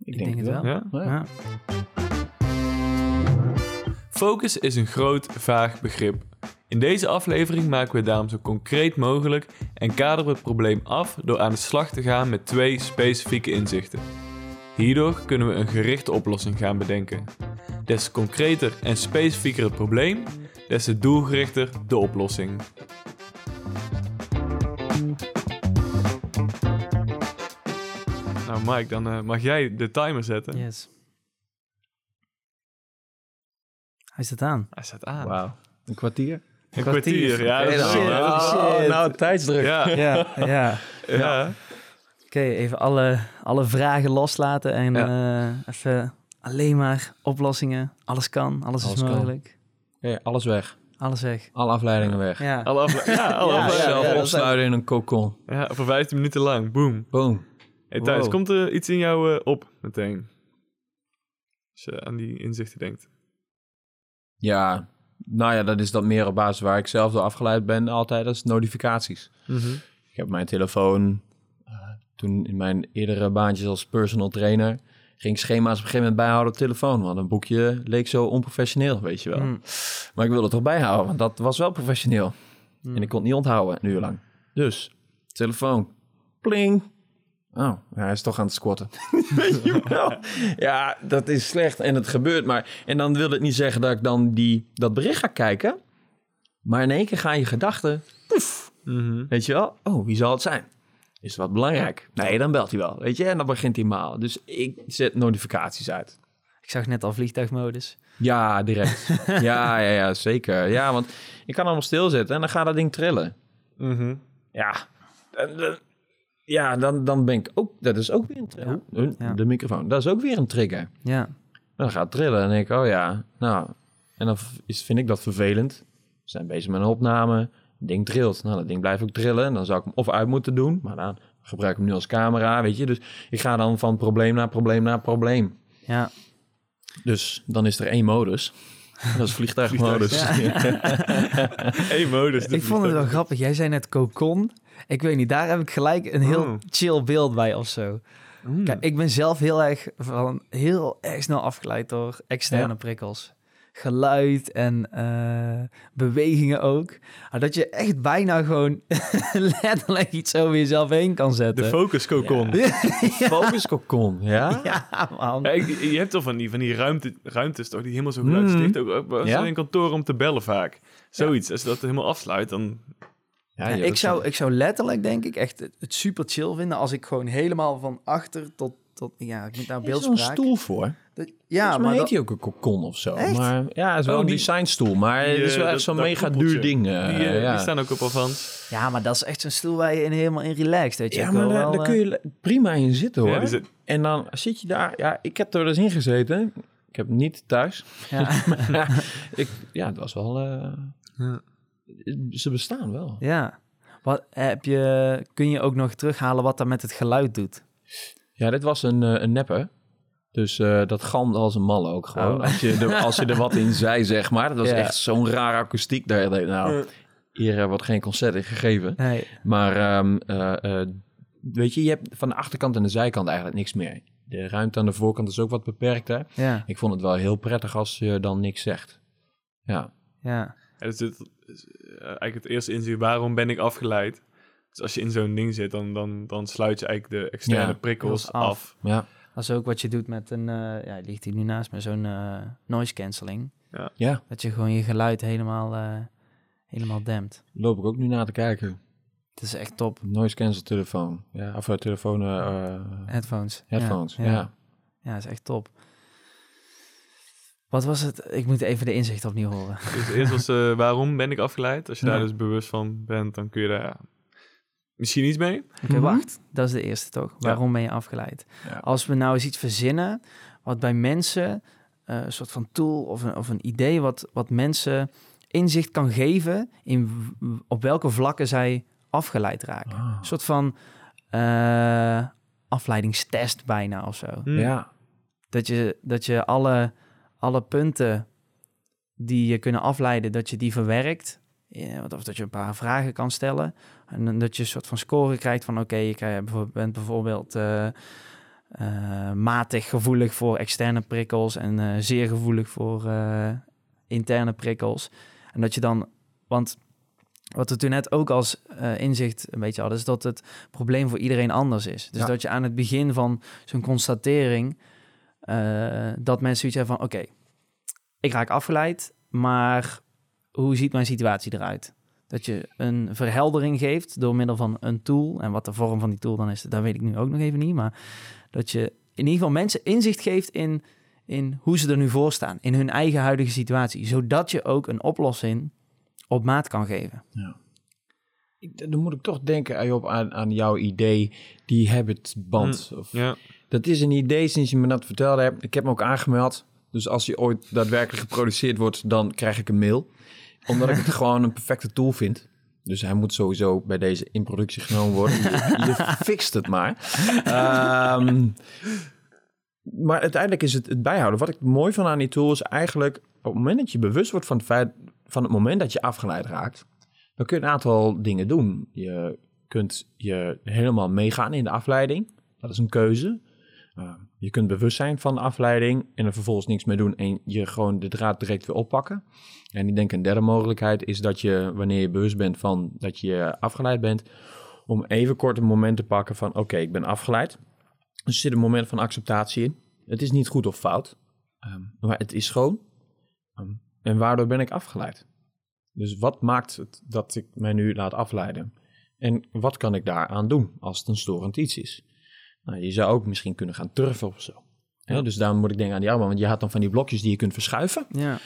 Ik denk het wel. Ja? Ja. Ja. Focus is een groot, vaag begrip. In deze aflevering maken we het daarom zo concreet mogelijk en kaderen we het probleem af door aan de slag te gaan met twee specifieke inzichten. Hierdoor kunnen we een gerichte oplossing gaan bedenken. Des concreter en specifieker het probleem, des te doelgerichter de oplossing. Nou Mike, dan eh, mag jij de timer zetten. Yes. Hij staat aan. Hij staat aan. Wauw. Een kwartier? Een kwartier. kwartier, ja. dat is Shit, wel, hè? shit. nou, tijdsdruk. Ja, Ja, ja. ja. Oké, even alle, alle vragen loslaten en eh, even alleen maar oplossingen. Alles kan, alles, Alles is kan. mogelijk. Ja, alles weg. Alles weg. Alle afleidingen weg. Ja. Alle afle- [laughs] ja, alle Ja, afle- ja, Zelf ja, dat opsluiten in een kokon. Ja, voor 15 minuten lang. Boom. Boom. Hey Thijs, Wow. komt er iets in jou eh, op meteen? Als je aan die inzichten denkt. Ja, nou ja, dat is dat meer op basis waar ik zelf door afgeleid ben altijd als notificaties. Ik heb mijn telefoon, toen in mijn eerdere baantjes als personal trainer, ging ik schema's op een gegeven moment bijhouden op telefoon. Want een boekje leek zo onprofessioneel, weet je wel. Mm. Maar ik wilde het toch bijhouden, want dat was wel professioneel. Mm. En ik kon het niet onthouden, een uur lang. Dus, telefoon, pling. Oh, hij is toch aan het squatten. [laughs] Weet je wel? Ja, dat is slecht en het gebeurt maar. En dan wil het niet zeggen dat ik dan die, dat bericht ga kijken. Maar in één keer gaan je gedachten, poef, Mhm. weet je wel? Oh, wie zal het zijn? Is wat belangrijk? Nee, dan belt hij wel, weet je? En dan begint hij maal. Dus ik zet notificaties uit. Ik zag net al vliegtuigmodus. Ja, direct. [laughs] ja, ja, ja, zeker. Ja, want ik kan allemaal stilzetten en dan gaat dat ding trillen. Mhm. Ja, ja dan, dan ben ik ook... Dat is ook weer een trigger. Ja, ja. De microfoon, dat is ook weer een trigger. Ja. Dan gaat het trillen en denk ik, oh ja, nou... En dan is, vind ik dat vervelend. zijn bezig met een opname. Het ding trilt. Nou, dat ding blijft ook trillen. En dan zou ik hem of uit moeten doen. Maar dan gebruik ik hem nu als camera, weet je. Dus ik ga dan van probleem naar probleem naar probleem. Ja. Dus dan is er één modus. Dat is vliegtuigmodus. [laughs] Eén modus. Ik vond het wel grappig. Jij zei net cocon. Ik weet niet, daar heb ik gelijk een heel Oh. chill beeld bij of zo. Mm. Kijk, ik ben zelf heel erg, van, heel erg snel afgeleid door externe Ja. prikkels. Geluid en eh, bewegingen ook. Maar dat je echt bijna gewoon [laughs] letterlijk iets over jezelf heen kan De zetten. focus cocon. Focus cocon, ja? [laughs] [laughs] ja, man. Ja, ik- je hebt toch van die, van die ruimte, ruimtes toch, die helemaal zo Mm. geluidsdicht. Ook, ook bij- Ja. in kantoor om te bellen vaak. Zoiets. Als je dat helemaal afsluit, dan... Ja, Ja, ja, ik, zou, ik zou letterlijk, denk ik, echt het, het super chill vinden als ik gewoon helemaal van achter tot, tot ja, ik moet nou Er is zo'n beeldspraak. stoel voor. Dat- Ja, maar maar heet dat, die ook een cocon of zo. Echt? Maar ja, het is wel Oh, een die- designstoel. Maar die, het is wel eh, echt zo'n mega koepeltje. duur ding. eh, Die, eh, ja. die staan ook op Avans. ja, maar dat is echt zo'n stoel waar je in helemaal in relaxed, weet je. ja, maar daar, wel, daar eh, kun je prima in zitten hoor. Ja, die zit- En dan zit je daar. Ja, ik heb er dus in gezeten. Ik heb niet thuis. Ja. [laughs] ik, ja, het was wel. eh, Ja. Ze bestaan wel. ja. Wat heb je, kun je ook nog terughalen wat dat met het geluid doet? Ja, dit was een, eh, een neppe. Dus eh, dat galmde als een malle ook gewoon. Oh. Als, je er, als je er wat in [laughs] zei, zeg maar. Dat was Ja. echt zo'n rare akoestiek. Daar, nou, hier eh, wordt geen concert in gegeven. Nee. Maar ehm, eh, eh, weet je, je hebt van de achterkant en de zijkant eigenlijk niks meer. De ruimte aan de voorkant is ook wat beperkter. Ja, Ik vond het wel heel prettig als je dan niks zegt. Ja, ja. Ja, dus dit is eigenlijk het eerste inzicht, waarom ben ik afgeleid? Dus als je in zo'n ding zit, dan, dan, dan sluit je eigenlijk de externe Ja, prikkels af. af. ja, Dat is ook wat je doet met een, eh, ja, ligt hier nu naast me, zo'n eh, noise cancelling. ja. Dat je gewoon je geluid helemaal, eh, helemaal dempt. Loop ik ook nu naar te kijken. Het is echt top. Noise cancel telefoon. Ja, of uh, telefoon, Headphones. headphones. Ja, Ja, ja. ja, dat is echt top. Wat was het? Ik moet even de inzicht opnieuw horen. Dus eerst was eh, waarom ben ik afgeleid? Als je daar Ja. dus bewust van bent, dan kun je daar ja, misschien iets mee. Oké, Mhm. wacht. Dat is de eerste toch? Waarom ben je afgeleid? Ja. Als we nou eens iets verzinnen wat bij mensen, eh, een soort van tool of een, of een idee wat, wat mensen inzicht kan geven in op welke vlakken zij afgeleid raken. Ah. Een soort van eh, afleidingstest bijna of zo. Hm. Ja, Dat je, dat je alle, alle punten die je kunnen afleiden, dat je die verwerkt. Ja, Of dat je een paar vragen kan stellen. En dat je een soort van score krijgt van... oké, je bent bijvoorbeeld eh, eh, matig gevoelig voor externe prikkels... en eh, zeer gevoelig voor interne prikkels. En dat je dan... Want wat we toen net ook als inzicht een beetje hadden... is dat het probleem voor iedereen anders is. Dus Ja. dat je aan het begin van zo'n constatering... dat mensen zoiets hebben van... oké, ik raak afgeleid, maar hoe ziet mijn situatie eruit? Dat je een verheldering geeft door middel van een tool. En wat de vorm van die tool dan is, dat weet ik nu ook nog even niet. Maar dat je in ieder geval mensen inzicht geeft in, in hoe ze er nu voor staan. In hun eigen huidige situatie. Zodat je ook een oplossing op maat kan geven. Ik- dan moet ik toch denken Ayop, aan, aan jouw idee, die habitband. Of, Ja. Dat is een idee sinds je me dat vertelde hebt. Ik heb hem ook aangemeld. Dus als hij ooit daadwerkelijk geproduceerd wordt, dan krijg ik een mail. Omdat ik het [laughs] gewoon een perfecte tool vind. Dus hij moet sowieso bij deze in productie genomen worden. Je, je [laughs] fixt het maar. Ehm, maar uiteindelijk is het het bijhouden. Wat ik mooi van aan die tool is eigenlijk... op het moment dat je bewust wordt van het feit... van het moment dat je afgeleid raakt... dan kun je een aantal dingen doen. Je kunt je helemaal meegaan in de afleiding. Dat is een keuze. Uh, je kunt bewust zijn van de afleiding en er vervolgens niks mee doen en je gewoon de draad direct weer oppakken. En ik denk een derde mogelijkheid is dat je, wanneer je bewust bent van dat je afgeleid bent, om even kort een moment te pakken van oké, ik ben afgeleid. Dus er zit een moment van acceptatie in. Het is niet goed of fout, um, maar het is gewoon. Um, en waardoor ben ik afgeleid? Dus wat maakt het dat ik mij nu laat afleiden? En wat kan ik daaraan doen als het een storend iets is? Nou, je zou ook misschien kunnen gaan turven of zo. Ja. Dus daarom moet ik denken aan jou, want je had dan van die blokjes die je kunt verschuiven. Ja.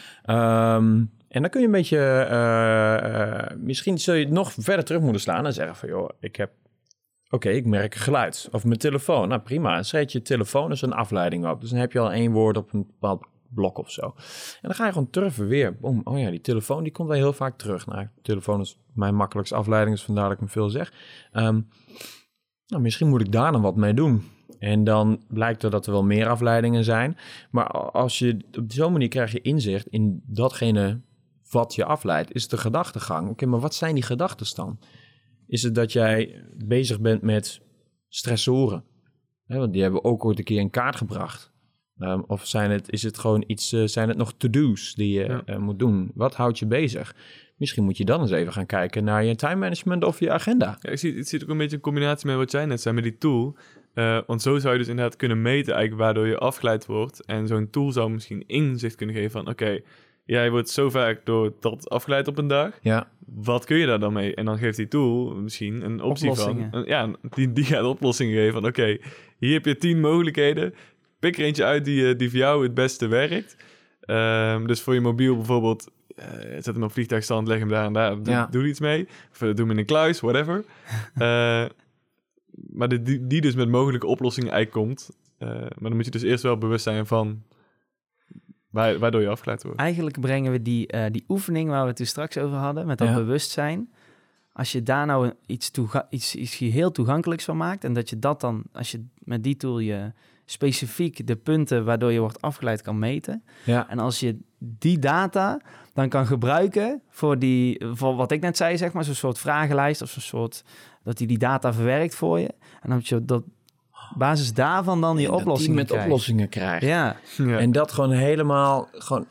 Um, en dan kun je een beetje, uh, uh, misschien zul je het nog verder terug moeten slaan en zeggen van, joh, ik heb, oké, okay, ik merk geluid. Of mijn telefoon, nou prima, zet je telefoon dus een afleiding op. Dus dan heb je al één woord op een bepaald blok of zo. En dan ga je gewoon turven weer. Boom. Oh ja, die telefoon die komt wel heel vaak terug. Nou, telefoon is mijn makkelijkste afleiding, dus vandaar dat ik hem veel zeg. Ehm, nou, misschien moet ik daar dan wat mee doen. En dan blijkt er dat er wel meer afleidingen zijn. Maar als je op zo'n manier krijg je inzicht in datgene wat je afleidt, is het de gedachtegang. Oké, maar wat zijn die gedachten dan? Is het dat jij bezig bent met stressoren? Want die hebben ook ooit een keer in kaart gebracht. Ehm, of zijn het, is het gewoon iets, eh, zijn het nog to-do's die je Ja. eh, moet doen? Wat houdt je bezig? Misschien moet je dan eens even gaan kijken naar je time management of je agenda. Ja, ik zie, het zit ook een beetje in combinatie met wat jij net zei met die tool. Eh, want zo zou je dus inderdaad kunnen meten eigenlijk waardoor je afgeleid wordt. En zo'n tool zou misschien inzicht kunnen geven van... Oké, jij wordt zo vaak door dat afgeleid op een dag. Ja, Wat kun je daar dan mee? En dan geeft die tool misschien een optie van... een- ja, die, die gaat oplossingen geven van... Oké, hier heb je tien mogelijkheden. Pik er eentje uit die, eh, die voor jou het beste werkt. Ehm, dus voor je mobiel bijvoorbeeld... eh, zet hem op vliegtuigstand, leg hem daar en daar. Doe, Ja. doe er iets mee. Of eh, doe hem in een kluis, whatever. [laughs] Eh, maar de, die, die dus met mogelijke oplossingen eigenlijk komt. Eh, maar dan moet je dus eerst wel bewust zijn van... Waar, waardoor je afgeleid wordt. Eigenlijk brengen we die, eh, die oefening waar we het toen straks over hadden, met dat Ja. bewustzijn. Als je daar nou iets, toega- iets, iets heel toegankelijks van maakt en dat je dat dan, als je met die tool je specifiek de punten waardoor je wordt afgeleid kan meten. ja, En als je die data dan kan gebruiken voor, die, voor wat ik net zei, zeg maar, zo'n soort vragenlijst of zo'n soort, dat hij die data verwerkt voor je. En dan moet je op basis daarvan dan die En dat die oplossingen met krijgt. oplossingen krijgt. Ja, Ja. En dat gewoon helemaal, gewoon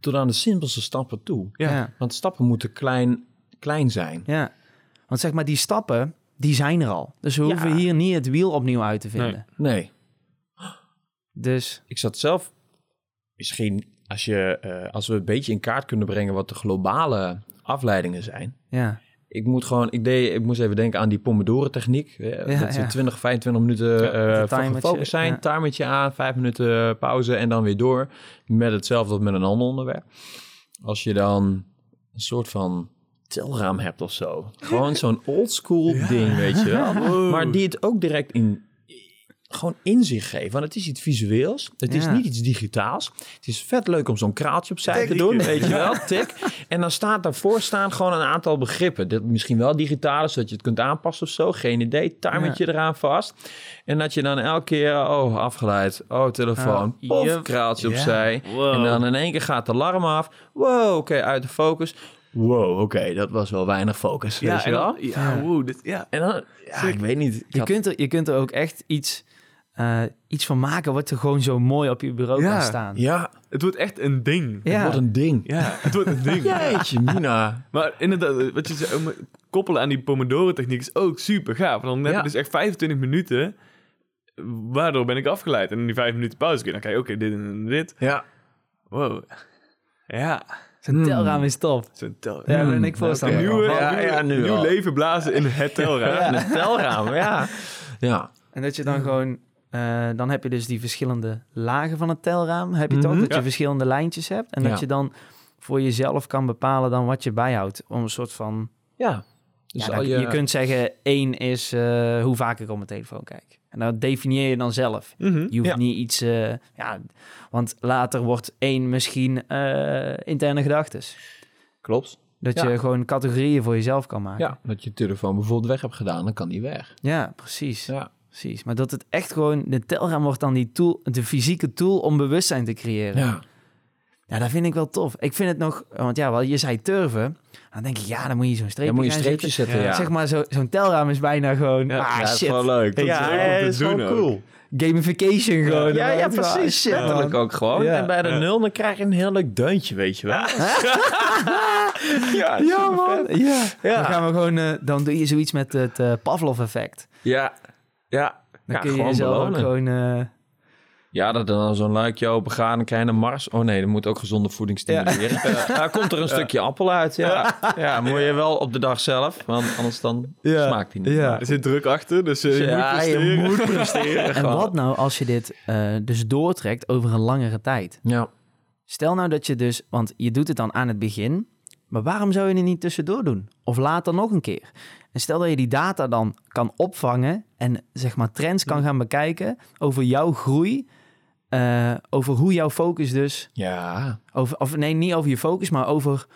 tot aan de simpelste stappen toe. ja. Ja. ja. Want stappen moeten klein, klein zijn. Want zeg maar, die stappen, die zijn er al. Dus we Ja. hoeven hier niet het wiel opnieuw uit te vinden. Nee, Dus ik zat zelf misschien als, je, eh, als we een beetje in kaart kunnen brengen wat de globale afleidingen zijn. ja, Ik moet gewoon, ik, deed, ik moest even denken aan die Pomodoro-techniek. Ja, dat ze ja. 20, 25 minuten eh timertje, gefocust zijn. ja. Timertje aan, vijf minuten pauze en dan weer door. Met hetzelfde als met een ander onderwerp. Als je dan een soort van telraam hebt of zo. [laughs] Gewoon zo'n oldschool ding, weet je wel. [laughs] Maar die het ook direct in, gewoon in zich geven. Want het is iets visueels. Het is Ja. niet iets digitaals. Het is vet leuk om zo'n kraaltje opzij te doen, weet je [laughs] wel. Tik. En dan staat daarvoor staan gewoon een aantal begrippen. Dit misschien wel digitaal, zodat je het kunt aanpassen of zo. Geen idee. Timertje eraan vast. En dat je dan elke keer, oh, afgeleid. Oh, telefoon. Oh, Pof, yep. kraaltje Ja. opzij. Wow. En dan in één keer gaat de alarm af. Wow, oké, uit de focus. Wow, oké, dat was wel weinig focus, weet je wel. dan- ja, Ja. wow, dit, ja. En dan, ja, ik weet niet. Ik je had- kunt, er, je kunt er ook echt iets, eh, iets van maken wat er gewoon zo mooi op je bureau Ja. kan staan. Ja, Het wordt echt een ding. het Ja. wordt een ding. Ja, het wordt een [laughs] ding. Jeetje, Mina. Maar inderdaad, wat je zei, koppelen aan die Pomodoro-techniek is ook super gaaf. Want dan heb Ja. je dus echt 25 minuten. Waardoor ben ik afgeleid? En in die 5 minuten pauze kun je dan kijken, oké, dit en dit. Ja. Wow. Ja, Zo'n Hmm. telraam is top. zo'n tel. Ja, ben ik Oké. voorstander Een nieuwe. Ja, ja, nu nieuw al. leven blazen in het telraam. Een telraam, ja. [laughs] Ja. En dat je dan gewoon... eh, dan heb je dus die verschillende lagen van het telraam, heb je toch? Mhm. Dat je Ja. verschillende lijntjes hebt. En Ja. dat je dan voor jezelf kan bepalen dan wat je bijhoudt. Om een soort van... Ja. Dus ja, al dan- je, je... kunt zeggen, één is eh, hoe vaak ik op mijn telefoon kijk. En dat definieer je dan zelf. Mhm. Je hoeft Ja. niet iets... eh, ja, want later wordt één misschien eh, interne gedachtes. Klopt. Dat Ja. je gewoon categorieën voor jezelf kan maken. Ja, dat je je telefoon bijvoorbeeld weg hebt gedaan, dan kan die weg. Ja, precies. Ja. precies. Maar dat het echt gewoon... De telraam wordt dan die tool, de fysieke tool om bewustzijn te creëren. Ja. Ja, dat vind ik wel tof. Ik vind het nog... Want ja, wel, je zei turven. Dan denk ik, ja, dan moet je zo'n streepje Dan moet je gaan streepjes zetten. zetten, ja. Zeg maar, zo- zo'n telraam is bijna gewoon... Ja, ah, ja, dat is shit. wel leuk. Dat is ja, te dat is doen ook. cool. Gamification gewoon. Ja, ja, precies. shit. Letterlijk ook gewoon. Ja. En bij de Ja. nul, dan krijg je een heel leuk deuntje, weet je wel. ja, [laughs] Ja, man. Ja. Ja. Dan gaan we gewoon... eh, dan doe je zoiets met het eh, Pavlov-effect. Ja, ja. Dan Ja, kun je gewoon jezelf gewoon... eh, Ja, dat er dan zo'n luikje open gaat en krijg je een mars. Oh nee, dat moet ook gezonde voeding stimuleren. [laughs] Ja. Daar komt er een stukje appel uit, ja. Ja, moet je wel op de dag zelf, want anders dan Ja. smaakt hij niet. Ja. Er zit druk achter, dus eh, je Ja, moet presteren. je moet presteren. [laughs] En wat nou als je dit eh, dus doortrekt over een langere tijd? Ja, Stel nou dat je dus, want je doet het dan aan het begin, maar waarom zou je het niet tussendoor doen? Of later nog een keer? En stel dat je die data dan kan opvangen en zeg maar trends kan gaan bekijken over jouw groei eh, over hoe jouw focus dus... Ja, Over, of nee, niet over je focus, maar over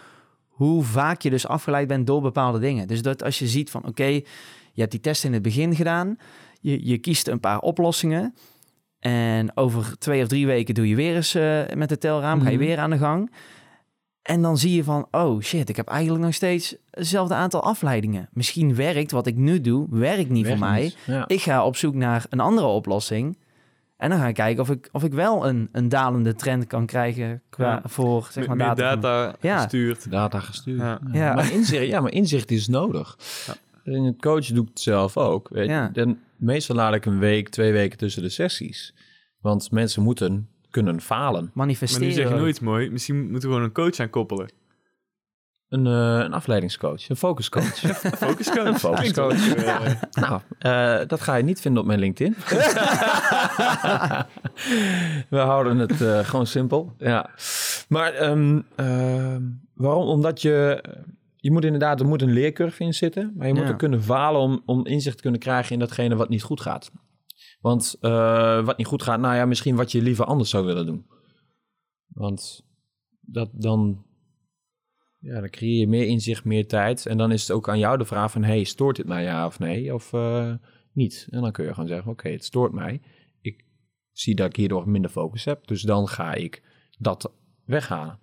hoe vaak je dus afgeleid bent door bepaalde dingen. Dus dat als je ziet van, oké, je hebt die test in het begin gedaan. Je, je kiest een paar oplossingen. En over twee of drie weken doe je weer eens eh, met het telraam, ga je Mhm. weer aan de gang. En dan zie je van, oh shit, ik heb eigenlijk nog steeds hetzelfde aantal afleidingen. Misschien werkt wat ik nu doe, werkt niet voor mij. niet. Ja. Ik ga op zoek naar een andere oplossing. En dan ga ik kijken of ik, of ik wel een, een dalende trend kan krijgen qua, Ja. voor zeg maar, data. data Ja. gestuurd. Data gestuurd. Ja. Ja. Maar, inzicht, ja, maar inzicht is nodig. En het coach doet het zelf ook. Weet je. Ja. Dan, meestal laat ik een week, twee weken tussen de sessies. Want mensen moeten kunnen falen. Maar Manifesteren. nu zeg je nooit iets mooi. Misschien moeten we gewoon een coach aan koppelen. Een, eh, een afleidingscoach, een focuscoach. [laughs] Focuscoach. Een focuscoach. Nou, eh, dat ga je niet vinden op mijn LinkedIn. [laughs] We houden het eh, gewoon simpel. Ja. Maar ehm, ehm, waarom? Omdat je... Je moet inderdaad, er moet een leercurve in zitten. Maar je moet Ja. er kunnen falen om, om inzicht te kunnen krijgen in datgene wat niet goed gaat. Want wat niet goed gaat, nou ja, misschien wat je liever anders zou willen doen. Want dat dan... Ja, dan creëer je meer inzicht, meer tijd. En dan is het ook aan jou de vraag van... hey, stoort dit mij ja of nee? Of eh, niet? En dan kun je gewoon zeggen... oké, het stoort mij. Ik zie dat ik hierdoor minder focus heb. Dus dan ga ik dat weghalen.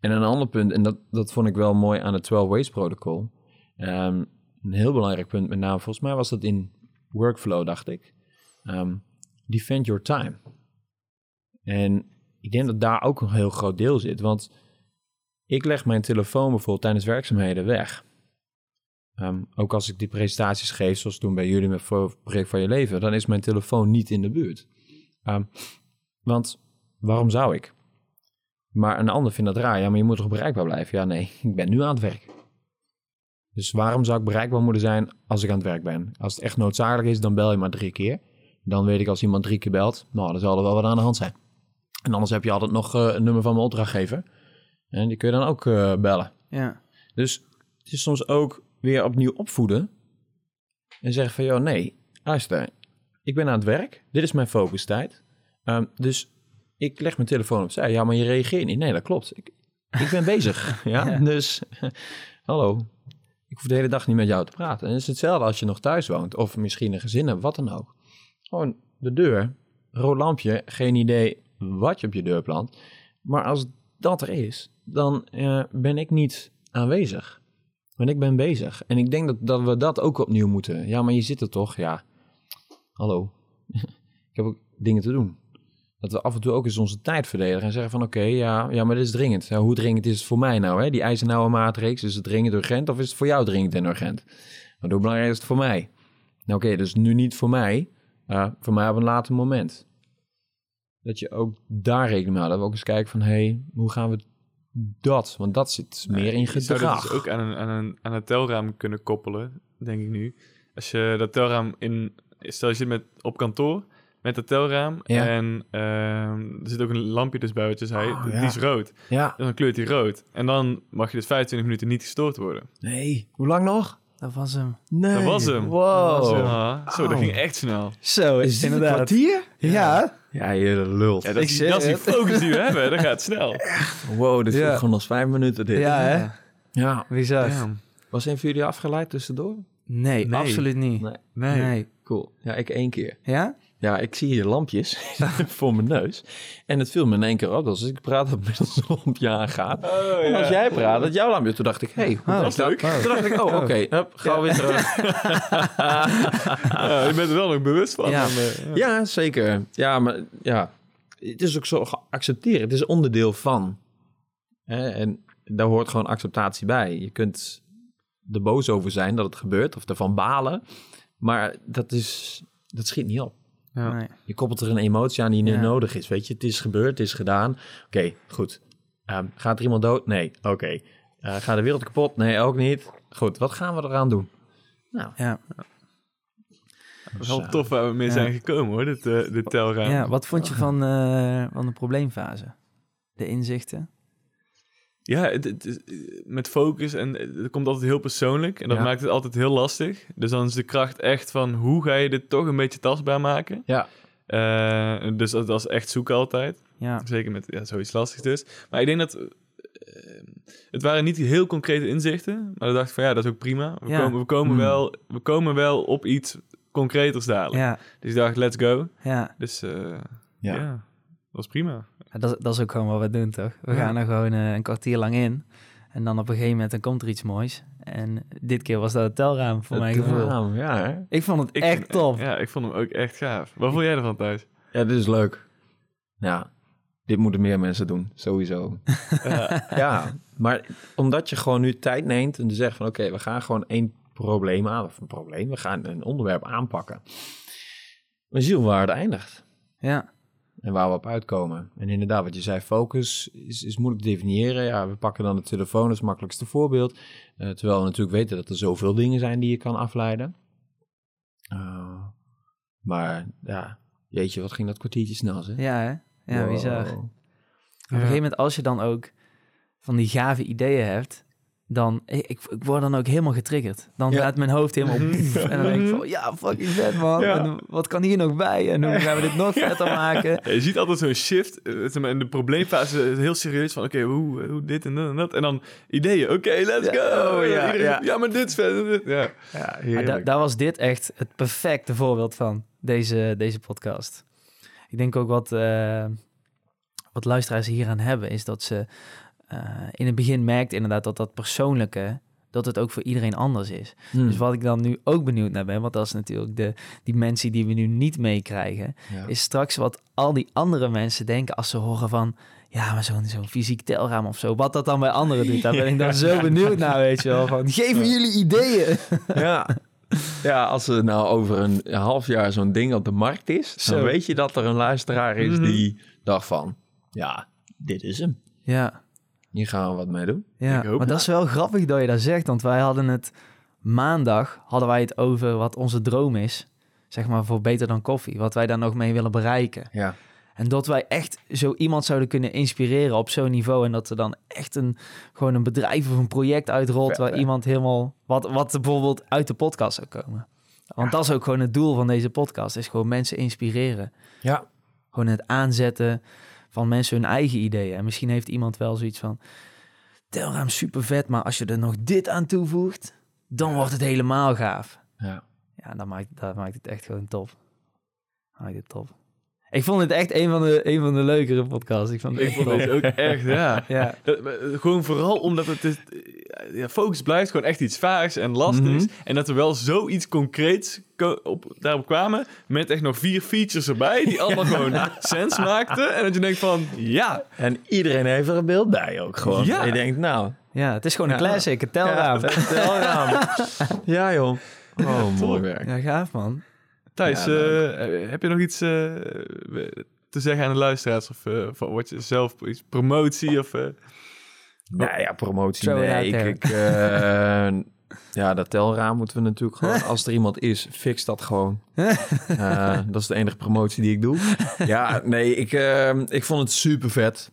En een ander punt, en dat, dat vond ik wel mooi aan het 12 Ways protocol. Ehm, een heel belangrijk punt, met name volgens mij was dat in workflow, dacht ik. Ehm, defend your time. En ik denk dat daar ook een heel groot deel zit. Want ik leg mijn telefoon bijvoorbeeld tijdens werkzaamheden weg. Ehm, ook als ik die presentaties geef, zoals toen bij jullie met Project van Je Leven, dan is mijn telefoon niet in de buurt. Ehm, want waarom zou ik? Maar een ander vindt dat raar. Ja, maar je moet toch bereikbaar blijven? Ja, nee, [laughs] ik ben nu aan het werk. Dus waarom zou ik bereikbaar moeten zijn als ik aan het werk ben? Als het echt noodzakelijk is, dan bel je maar drie keer. Dan weet ik als iemand drie keer belt, nou, dan zal er wel wat aan de hand zijn. En anders heb je altijd nog eh, een nummer van mijn opdrachtgever. En die kun je dan ook eh, bellen. Ja. Dus het is soms ook weer opnieuw opvoeden. En zeggen van, joh, nee, luister. Ik ben aan het werk. Dit is mijn focustijd. Ehm, dus ik leg mijn telefoon opzij. Ja, maar je reageert niet. Nee, dat klopt. Ik, ik ben bezig. [laughs] Ja, Ja. dus [laughs] hallo. Ik hoef de hele dag niet met jou te praten. En het is hetzelfde als je nog thuis woont. Of misschien een gezin hebt, wat dan ook. Gewoon de deur, rood lampje, geen idee wat je op je deur plant. Maar als dat er is, dan eh, ben ik niet aanwezig. Want ik ben bezig. En ik denk dat, dat we dat ook opnieuw moeten. Ja, maar je zit er toch? Ja. Hallo. [laughs] ik heb ook dingen te doen. Dat we af en toe ook eens onze tijd verdedigen en zeggen van oké, ja, ja, maar dit is dringend. Hoe dringend is het voor mij nou? Hè? Die Eisenhower matrix, is het dringend urgent of is het voor jou dringend en urgent? Maar hoe belangrijk is het voor mij? Nou oké, dus nu niet voor mij, uh, voor mij op een later moment. Dat je ook daar rekening mee houdt. Dat we ook eens kijken van hé, hey, hoe gaan we dat? Want dat zit meer in Je zou dat gedrag. dus ook aan, een, aan, een, aan het telraam kunnen koppelen, denk ik nu. Als je dat telraam in... Stel je zit met, op kantoor met het telraam Ja. en ehm, er zit ook een lampje dus bij wat je zei. Oh, die ja. is rood. Ja, En dan kleurt hij rood. En dan mag je dus 25 minuten niet gestoord worden. nee. Hoe lang nog? Dat was hem. Nee. Dat was hem. Wow. Dat was hem. Ah, zo, dat ging echt snel. Zo, Is dit een kwartier? Ja. Ja, je lult. Ja, dat, Ik is, dat is die het. focus die we hebben. Dat gaat snel. [laughs] Wow, dit Ja. voelt gewoon als vijf minuten dit. Ja, hè? Ja. Bizar. Damn. Was een van jullie afgeleid tussendoor? Nee, Nee. absoluut niet. Nee. Nee. Nee. Cool. Ja, ik één keer. Ja? Ja, ik zie hier lampjes [laughs] voor mijn neus. En het viel me in één keer op. Dus ik praat dat middels een lampje aangaat. en als jij praat, dat jouw lampje. Toen dacht ik, hé, hey, hoe Oh, dat? leuk. Toen dacht ik, oh, oké. hup, Gauw weer [laughs] terug. Ja, je bent er wel nog bewust van. Ja. Eh, ja. Zeker. Ja, maar ja, het is ook zo geaccepteren. Het is onderdeel van. En daar hoort gewoon acceptatie bij. Je kunt er boos over zijn dat het gebeurt of ervan balen. Maar dat, is, dat schiet niet op. Ja. Nee. Je koppelt er een emotie aan die niet Ja. nodig is. Weet je, het is gebeurd, het is gedaan. Oké, goed. Ehm, gaat er iemand dood? Nee. Oké. Eh, gaat de wereld kapot? Nee, ook niet. Goed, wat gaan we eraan doen? Nou, Ja. Wel tof waar we mee Ja. zijn gekomen hoor, dit, eh dit telraam. ja, wat vond je van, eh, van de probleemfase? De inzichten? Ja, het, het is, met focus en het komt altijd heel persoonlijk. En dat Ja. maakt het altijd heel lastig. Dus dan is de kracht echt van hoe ga je dit toch een beetje tastbaar maken. ja. Eh, dus dat was echt zoeken altijd. Ja. Zeker met ja, zoiets lastigs dus. Maar ik denk dat... eh, het waren niet heel concrete inzichten. Maar dan dacht ik van ja, dat is ook prima. We Ja. komen, we komen, Hmm. wel, we komen wel op iets concreters dadelijk. Ja, Dus ik dacht, let's go. ja. Dus eh, Ja. ja. Dat was prima. Ja, Dat, dat is ook gewoon wat we doen, toch? We Ja. gaan er gewoon eh, een kwartier lang in. En dan op een gegeven moment dan komt er iets moois. En dit keer was dat het telraam, voor mijn gevoel. raam, ja, hè? Ik vond het Ik echt vind- tof. Ja, ik vond hem ook echt gaaf. Wat vond jij ervan thuis? Ja, dit is leuk. Ja, dit moeten meer mensen doen, sowieso. [laughs] ja, maar omdat je gewoon nu tijd neemt en zegt van... oké, we gaan gewoon één probleem aan, of een probleem, we gaan een onderwerp aanpakken. We zien waar het eindigt Ja, en waar we op uitkomen. En inderdaad, wat je zei, focus is, is moeilijk te definiëren. Ja, we pakken dan de telefoon als makkelijkste voorbeeld. Eh, terwijl we natuurlijk weten dat er zoveel dingen zijn die je kan afleiden. Eh, maar ja, jeetje, wat ging dat kwartiertje snel, zeg. ja hè? Ja, Wow. bizar. Op een gegeven moment, als je dan ook van die gave ideeën hebt, dan, ik, ik word dan ook helemaal getriggerd. Dan Ja. gaat mijn hoofd helemaal [laughs] boef, en dan denk ik van, ja, fucking vet man. Ja. En wat kan hier nog bij? En hoe gaan we dit nog vetter [laughs] maken? Ja, je ziet altijd zo'n shift. in de probleemfase is heel serieus van... Oké, hoe, hoe dit en dat en dat. En dan ideeën. Oké, let's Ja, go. oh, ja, Iedereen- ja. ja, maar dit is vet. Ja. Ja, da- daar was dit echt het perfecte voorbeeld van, deze, deze podcast. Ik denk ook wat, eh, wat luisteraars hier aan hebben, is dat ze eh, in het begin merkt inderdaad dat dat persoonlijke, dat het ook voor iedereen anders is. Hmm. Dus wat ik dan nu ook benieuwd naar ben, want dat is natuurlijk de, die mensen die we nu niet meekrijgen, Ja. is straks wat al die andere mensen denken als ze horen van, ja, maar zo'n zo'n fysiek telraam of zo, wat dat dan bij anderen doet, daar ben ik dan [laughs] zo benieuwd naar, weet je wel, van geef me jullie ideeën. [laughs] Ja. ja, als er nou over een half jaar zo'n ding op de markt is, Zo. dan weet je dat er een luisteraar is Mhm. die dacht van, ja, dit is hem. Ja. Hier gaan we wat mee doen. Ja, Ik hoop maar dat is wel grappig dat je dat zegt, want wij hadden het maandag hadden wij het over wat onze droom is, zeg maar voor beter dan koffie, wat wij daar nog mee willen bereiken. Ja. En dat wij echt zo iemand zouden kunnen inspireren op zo'n niveau en dat er dan echt een gewoon een bedrijf of een project uitrolt waar iemand helemaal wat wat bijvoorbeeld uit de podcast zou komen. Want dat is ook gewoon het doel van deze podcast, is gewoon mensen inspireren. Ja. Gewoon het aanzetten van mensen hun eigen ideeën. En misschien heeft iemand wel zoiets van... Telraam super vet, maar als je er nog dit aan toevoegt... dan wordt het helemaal gaaf. Ja. Ja, dan maakt, dat maakt het echt gewoon top. Maakt het top. Ik vond het echt een van de, een van de leukere podcasts. Ik vond het Ik vond deze ook echt, ja. [laughs] Ja, Dat- maar, eh, gewoon vooral omdat het is, eh, ja, focus blijft gewoon echt iets vaags en lastigs. Mhm. En dat er wel zoiets concreets ko- op, daarop kwamen. Met echt nog vier features erbij. Die [laughs] allemaal gewoon sens maakten. En dat je denkt van, ja. En iedereen heeft er een beeld bij ook gewoon. Ja. En je denkt, nou, ja, het is gewoon een Ja. classic, een telraam. Ja, het telraam. [laughs] ja joh. Oh, mooi werk. Ja, gaaf man. Thijs, Ja, eh, heb je nog iets eh, te zeggen aan de luisteraars? Of eh, van wat je zelf, iets promotie of... eh, Nou ja, promotie. Throw Nee, ik, ik, eh, [laughs] ja, dat telraam moeten we natuurlijk gewoon... [laughs] Als er iemand is, fix dat gewoon. [laughs] Eh, dat is de enige promotie die ik doe. Ja, nee, ik, eh, ik vond het super vet.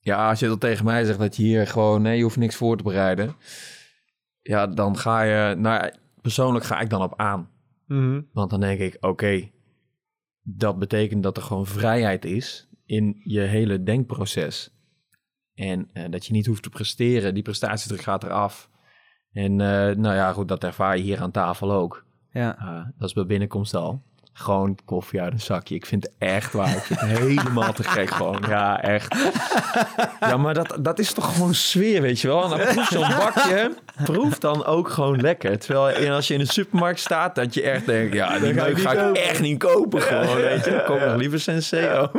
Ja, als je dat tegen mij zegt dat je hier gewoon... Nee, je hoeft niks voor te bereiden. Ja, dan ga je... Nou, persoonlijk ga ik dan op aan. Want dan denk ik, oké, dat betekent dat er gewoon vrijheid is in je hele denkproces. En eh, dat je niet hoeft te presteren. Die prestatiedruk gaat eraf. En eh, nou ja, goed, dat ervaar je hier aan tafel ook. Ja. Ah, dat is bij binnenkomst al. Gewoon koffie uit een zakje. Ik vind het echt waar. Ik vind het helemaal te gek gewoon. Ja, echt. Ja, maar dat, dat is toch gewoon sfeer, weet je wel. En dan proef zo'n bakje. Proef dan ook gewoon lekker. Terwijl als je in de supermarkt staat, dat je echt denkt... Ja, die ga ik meuk ga ik echt niet kopen gewoon, weet je. Ik koop nog liever Senseo.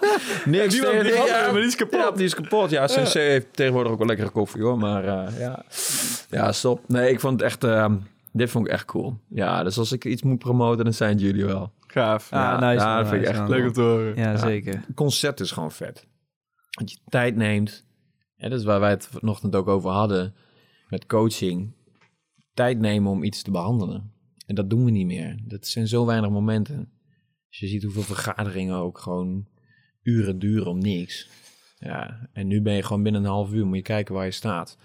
[laughs] Niks Die, die, die, tegen- hadden we, maar die is kapot. ja, die is kapot. Ja, heeft tegenwoordig ook wel lekkere koffie hoor. Maar eh, ja. ja, stop. Nee, ik vond het echt... ehm, dit vond ik echt cool. Ja, dus als ik iets moet promoten, dan zijn het jullie wel. Gaaf. Ah, Ja, nice, ja, dat vind ik echt. Leuk om te horen. Ja, Ja. zeker. Het concept is gewoon vet. Dat je tijd neemt. Ja, dat is waar wij het vanochtend ook over hadden. Met coaching. Tijd nemen om iets te behandelen. En dat doen we niet meer. Dat zijn zo weinig momenten. Als je ziet hoeveel vergaderingen ook gewoon uren duren om niks. Ja, en nu ben je gewoon binnen een half uur, moet je kijken waar je staat.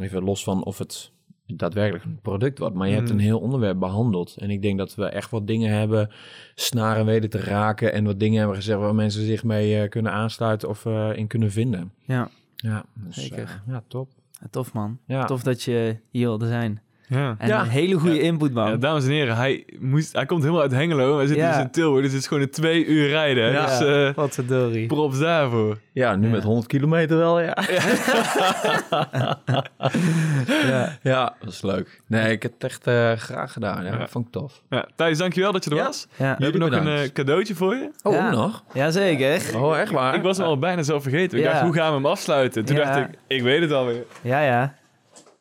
Even los van of het daadwerkelijk een product wordt. Maar je hebt Mm. een heel onderwerp behandeld. En ik denk dat we echt wat dingen hebben snaren weten te raken. En wat dingen hebben gezegd waar mensen zich mee eh, kunnen aansluiten of eh, in kunnen vinden. Ja, Ja, dus, Zeker. eh, ja, top. tof man. Ja. Tof dat je hier wilde zijn. Ja. En Ja. een hele goede input, man. Ja, dames en heren, hij, moest, hij komt helemaal uit Hengelo. Wij zitten Ja. dus in Tilburg, dus het is gewoon een twee uur rijden. Ja. Dus eh Wat verdorie. props daarvoor. Ja, nu Ja. met 100 kilometer wel, [laughs] ja. Ja. Ja, dat is leuk. Nee, ik heb het echt eh, graag gedaan. Ja, Ja. dat vond ik tof. Ja, Thijs, dankjewel dat je er Ja. was. Ja. We hebben nog een eh, cadeautje voor je. Oh, nog? Jazeker. Oh, echt waar? Ik was hem al bijna zelf vergeten. Ik Ja. dacht, hoe gaan we hem afsluiten? Toen Ja. dacht ik, ik weet het alweer. Ja, ja.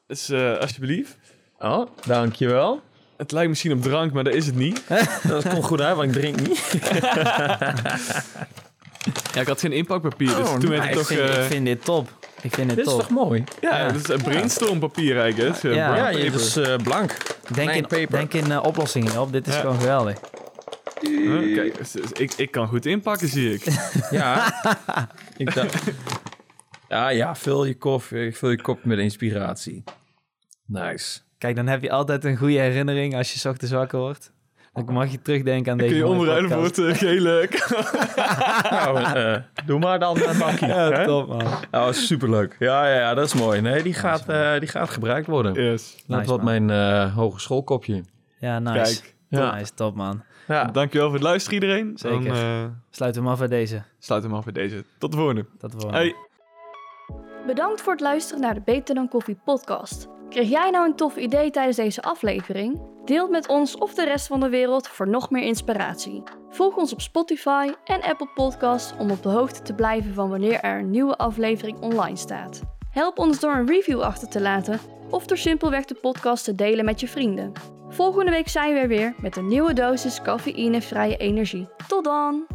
Dus eh, alsjeblieft. Oh, dankjewel. Het lijkt misschien op drank, maar dat is het niet. Dat komt goed uit, want ik drink niet. [laughs] Ja, ik had geen inpakpapier, dus Oh, toen werd het Ik toch... vind, eh, ik vind dit top. Ik vind dit Dit is top. toch mooi? ja, ja. het is een brainstormpapier eigenlijk. hè. Het is, eh, Ja. Ja, is eh, blank. Denk in, paper. denk in eh, oplossingen op. Dit is Ja. gewoon geweldig. Huh? Kijk, dus- dus ik, ik kan goed inpakken, zie ik. [laughs] Ja. ik dacht... [laughs] Ja, ja, vul je kop, vul je kop met inspiratie. Nice. Kijk, dan heb je altijd een goede herinnering als je ochtends wakker wordt. Dan mag je terugdenken aan Dan deze kun je omruilen voor het eh, gele... Nou, eh, doe maar dan een bakje. Ja, hè? top man. Oh, superleuk. Ja, ja, ja, dat is mooi. Nee, die gaat, eh, die gaat gebruikt worden. Yes. Dat Nice, mijn eh, hogeschoolkopje. Ja, nice. Kijk, Ja. Nice, top man. Ja. dankjewel voor het luisteren iedereen. Zeker. Dan eh, Sluiten we hem af bij deze. sluit hem af bij deze. Tot de volgende. Tot de volgende. Hey. Bedankt voor het luisteren naar de Beter dan Koffie podcast. Kreeg jij nou een tof idee tijdens deze aflevering? Deel het met ons of de rest van de wereld voor nog meer inspiratie. Volg ons op Spotify en Apple Podcasts om op de hoogte te blijven van wanneer er een nieuwe aflevering online staat. Help ons door een review achter te laten of door simpelweg de podcast te delen met je vrienden. Volgende week zijn we er weer met een nieuwe dosis cafeïnevrije energie. Tot dan!